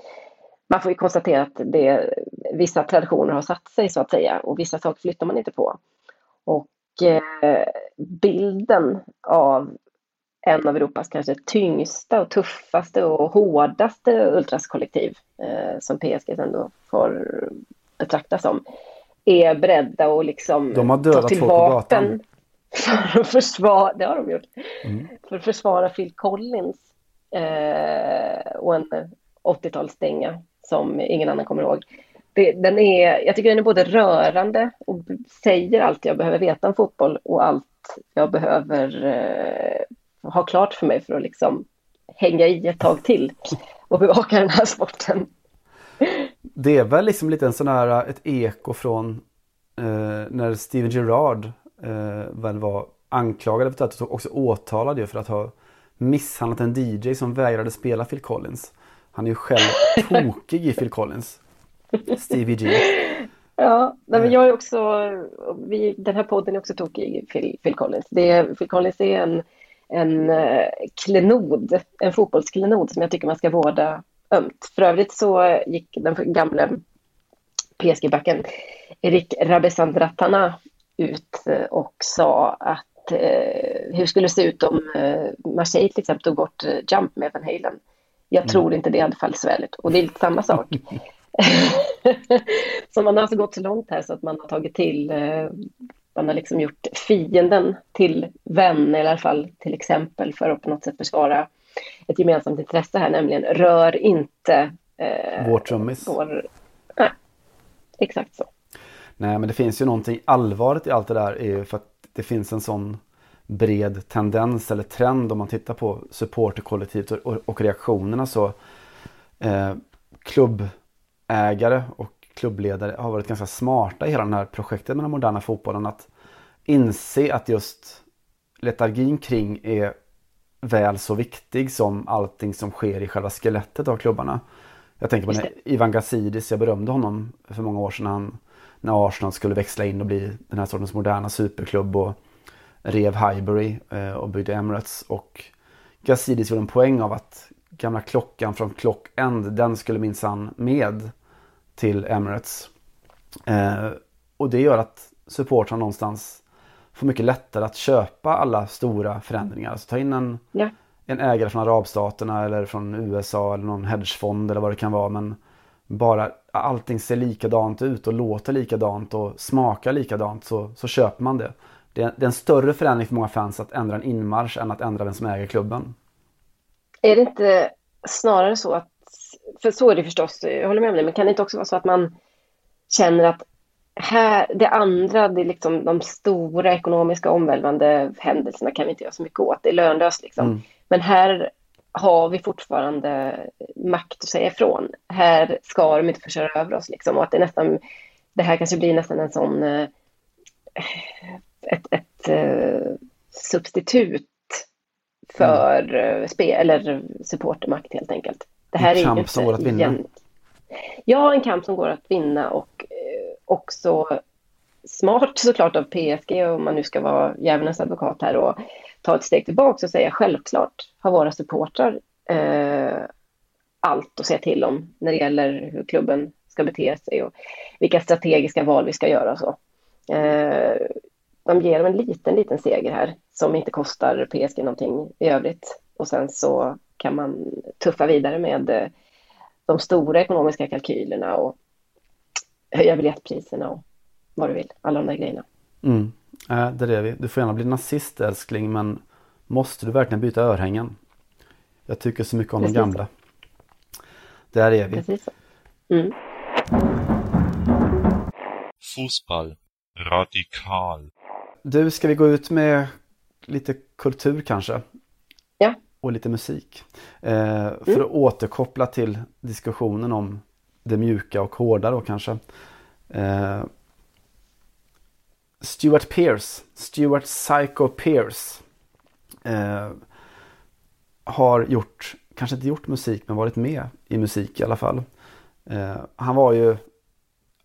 man får ju konstatera att det, vissa traditioner har satt sig så att säga och vissa saker flyttar man inte på. Och bilden av en av Europas kanske tyngsta och tuffaste och hårdaste ultraskollektiv eh, som PSG ändå får betraktas som är beredda att liksom De har ta dödat till folk på vapen gatan. <laughs> för att försvara, det har de gjort, Mm. för att försvara Phil Collins eh, och en 80-talsdänga som ingen annan kommer ihåg. Det, den är, jag tycker den är både rörande och säger allt jag behöver veta om fotboll och allt jag behöver eh, ha klart för mig för att liksom hänga i ett tag till och bevaka den här sporten. Det är väl liksom lite en sån här, ett eko från eh, när Steven Gerrard eh, väl var anklagad för att också åtalad ju för att ha misshandlat en DJ som vägrade spela Phil Collins. Han är ju själv <laughs> tokig i Phil Collins. Stevie G. <laughs> Ja, men jag är också, vi, den här podden är också tokig i Phil, Phil Collins. Det är, Phil Collins är en, en eh, klenod, en fotbollsklenod som jag tycker man ska vårda ömt. För övrigt så gick den gamle PSG-backen Erik Rabesandratana ut eh, och sa att eh, hur skulle det se ut om eh, Marseille till exempel tog bort eh, Jump med Van Halen. Jag tror inte det hade fallit så väl ut. Och det är lite samma sak. <laughs> <laughs> så man har alltså gått så långt här så att man har tagit till, eh, man har liksom gjort fienden till vän, eller i alla fall till exempel för att på något sätt försvara ett gemensamt intresse här, nämligen rör inte eh, Vår trummis. vår... Nej, exakt så. Nej men det finns ju någonting allvarligt i allt det där är ju för att det finns en sån bred tendens eller trend om man tittar på supporterkollektivet och, och, och reaktionerna så eh, klubbägare och klubbledare har varit ganska smarta i hela det här projektet med den moderna fotbollen att inse att just letargin kring är väl så viktig som allting som sker i själva skelettet av klubbarna. Jag tänker på Ivan Gazidis, jag berömde honom för många år sedan när, han, när Arsenal skulle växla in och bli den här sortens moderna superklubb och rev Highbury eh, och byggde Emirates. Och Gazidis gjorde en poäng av att gamla klockan från Clock End, den skulle minsann med till Emirates. Eh, och det gör att supportrarna någonstans får mycket lättare att köpa alla stora förändringar. Alltså ta in en, Ja. en ägare från arabstaterna eller från USA eller någon hedgefond eller vad det kan vara. Men bara allting ser likadant ut och låter likadant och smakar likadant så, så köper man det. det. är- Det är en större förändring för många fans att ändra en inmarsch än att ändra vem som äger klubben. Är det inte snarare så att, för så är det förstås, jag håller med om det, men kan det inte också vara så att man känner att här, det andra, det är liksom de stora ekonomiska omvälvande händelserna kan vi inte göra så mycket åt, det är lönlöst liksom. Mm. Men här har vi fortfarande makt att säga ifrån. Här ska de inte få köra över oss liksom. Och att det nästan, det här kanske blir nästan en sån, eh, ett, ett eh, substitut för mm. spe, eller supportermakt helt enkelt. Det här En är kamp inte som går att vinna. igen- Ja, en kamp som går att vinna och eh, också smart såklart av PSG om man nu ska vara djävulens advokat här och ta ett steg tillbaka och säga självklart har våra supportrar eh, allt att säga till om när det gäller hur klubben ska bete sig och vilka strategiska val vi ska göra så. Eh, de ger dem en liten, liten seger här som inte kostar PSG någonting i övrigt. Och sen så kan man tuffa vidare med eh, de stora ekonomiska kalkylerna och höja biljettpriserna och vad du vill, alla de där grejerna. Mm. Äh, där är vi. Du får gärna bli nazist älskling men måste du verkligen byta örhängen? Jag tycker så mycket om Precis de gamla. Där är vi. Precis så. Mm. Fußball. Radikal. Du, ska vi gå ut med lite kultur kanske? Och lite musik. Eh, för att återkoppla till diskussionen om det mjuka och hårda då kanske. Eh, Stuart Pearce, Stuart Psycho Pearce. Eh, har gjort, kanske inte gjort musik men varit med i musik i alla fall. Eh, han var ju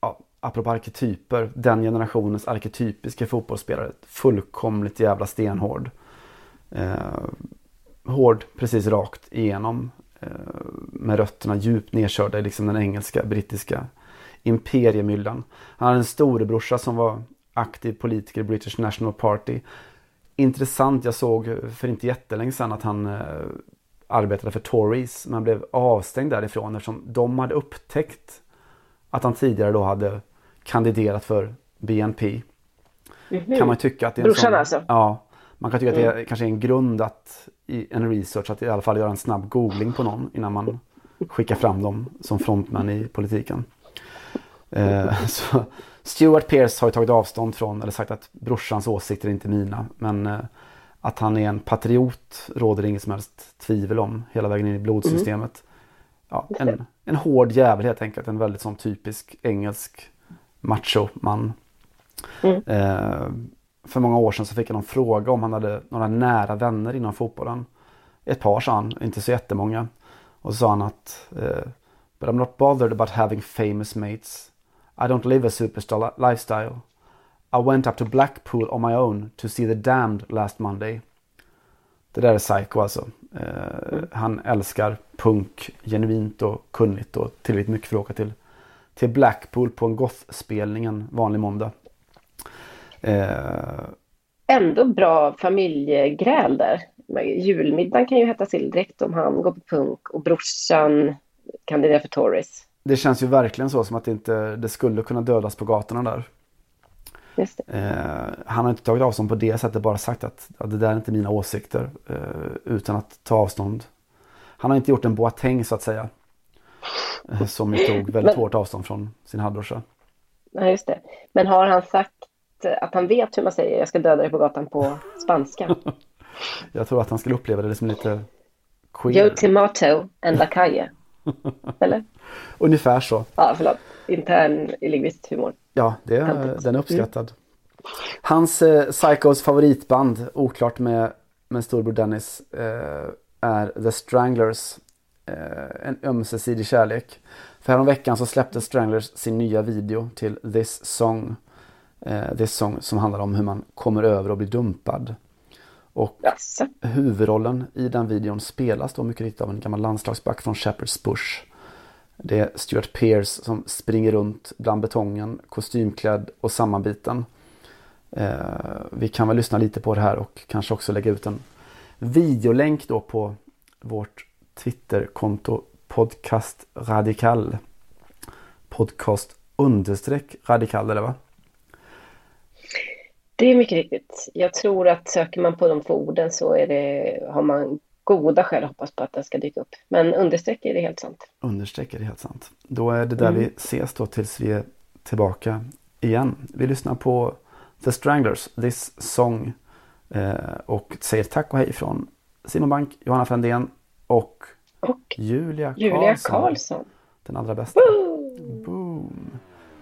ja, apropå arketyper, den generationens arketypiska fotbollsspelare. Fullkomligt jävla stenhård. Hård precis rakt igenom. Eh, med rötterna djupt nedkörda i liksom den engelska, brittiska imperiemyllan. Han hade en storebrorsa som var aktiv politiker i British National Party. Intressant, jag såg för inte jättelänge sedan att han eh, arbetade för Tories men blev avstängd därifrån eftersom de hade upptäckt att han tidigare då hade kandiderat för BNP. Mhm. Kan man tycka att det är en Brorsan sån, alltså? Ja, man kan tycka att det är, Mm. kanske är en grund att i en research att i alla fall göra en snabb googling på någon innan man skickar fram dem som frontman i politiken. Eh, <laughs> så Stuart Pearce har ju tagit avstånd från, eller sagt att brorsans åsikter är inte mina. Men eh, att han är en patriot råder det inget som helst tvivel om hela vägen in i blodsystemet. Ja, en, en hård jävel helt enkelt. En väldigt sån typisk engelsk machoman. Eh, för många år sedan så fick jag någon fråga om han hade några nära vänner inom fotbollen. Ett par sa han, inte så jättemånga. Och så sa han att eh, But I'm not bothered about having famous mates. I don't live a superstar lifestyle. I went up to Blackpool on my own to see the damned last Monday. Det där är psycho alltså. Eh, Han älskar punk genuint och kunnigt och tillräckligt mycket för att åka till, till Blackpool på en gothspelning en vanlig måndag. Eh, Ändå bra familjegräl där. Julmiddagen kan ju hetta till direkt om han går på punk och brorsan kandiderar för Tories. det känns ju verkligen så som att det inte det skulle kunna dödas på gatorna där. Eh, han har inte tagit avstånd på det sättet, bara sagt att, att det där är inte mina åsikter. Eh, utan att ta avstånd. Han har inte gjort en Boateng så att säga. Eh, som ju tog <laughs> väldigt Men- hårt avstånd från sin halvbrorsa. Nej, just det. Men har han sagt att han vet hur man säger jag ska döda dig på gatan på spanska? <laughs> Jag tror att han skulle uppleva det som lite queer. Tomato and La Calle. <laughs> Eller? Ungefär så. Ja, förlåt. Intern lingvistisk humor. Ja, det, Töntigt. den är uppskattad. Hans eh, Psychos favoritband, oklart med, med storbror Dennis, eh, är The Stranglers. Eh, en ömsesidig kärlek. För häromveckan så släppte Stranglers sin nya video till This Song. Eh, This Song som handlar om hur man kommer över och blir dumpad. Och huvudrollen i den videon spelas då mycket riktigt av en gammal landslagsback från Shepherd's Bush. Det är Stuart Pearce som springer runt bland betongen, kostymklädd och sammanbiten. Eh, vi kan väl lyssna lite på det här och kanske också lägga ut en videolänk då på vårt Twitterkonto Podcast Radikal. Podcast understreck radikal eller va? Det är mycket riktigt. Jag tror att söker man på de två orden så är det, har man goda skäl att hoppas på att den ska dyka upp. Men understreck är det helt sant. Understreck är det helt sant. Då är det där Mm. vi ses då tills vi är tillbaka igen. Vi lyssnar på The Stranglers, This Song. Eh, och säger tack och hej från Simon Bank, Johanna Frändén och, Julia Karlsson. Julia Karlsson. Den allra bästa. Boom.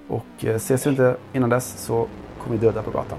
Och eh, ses vi inte innan dess så kommer vi döda på gatan.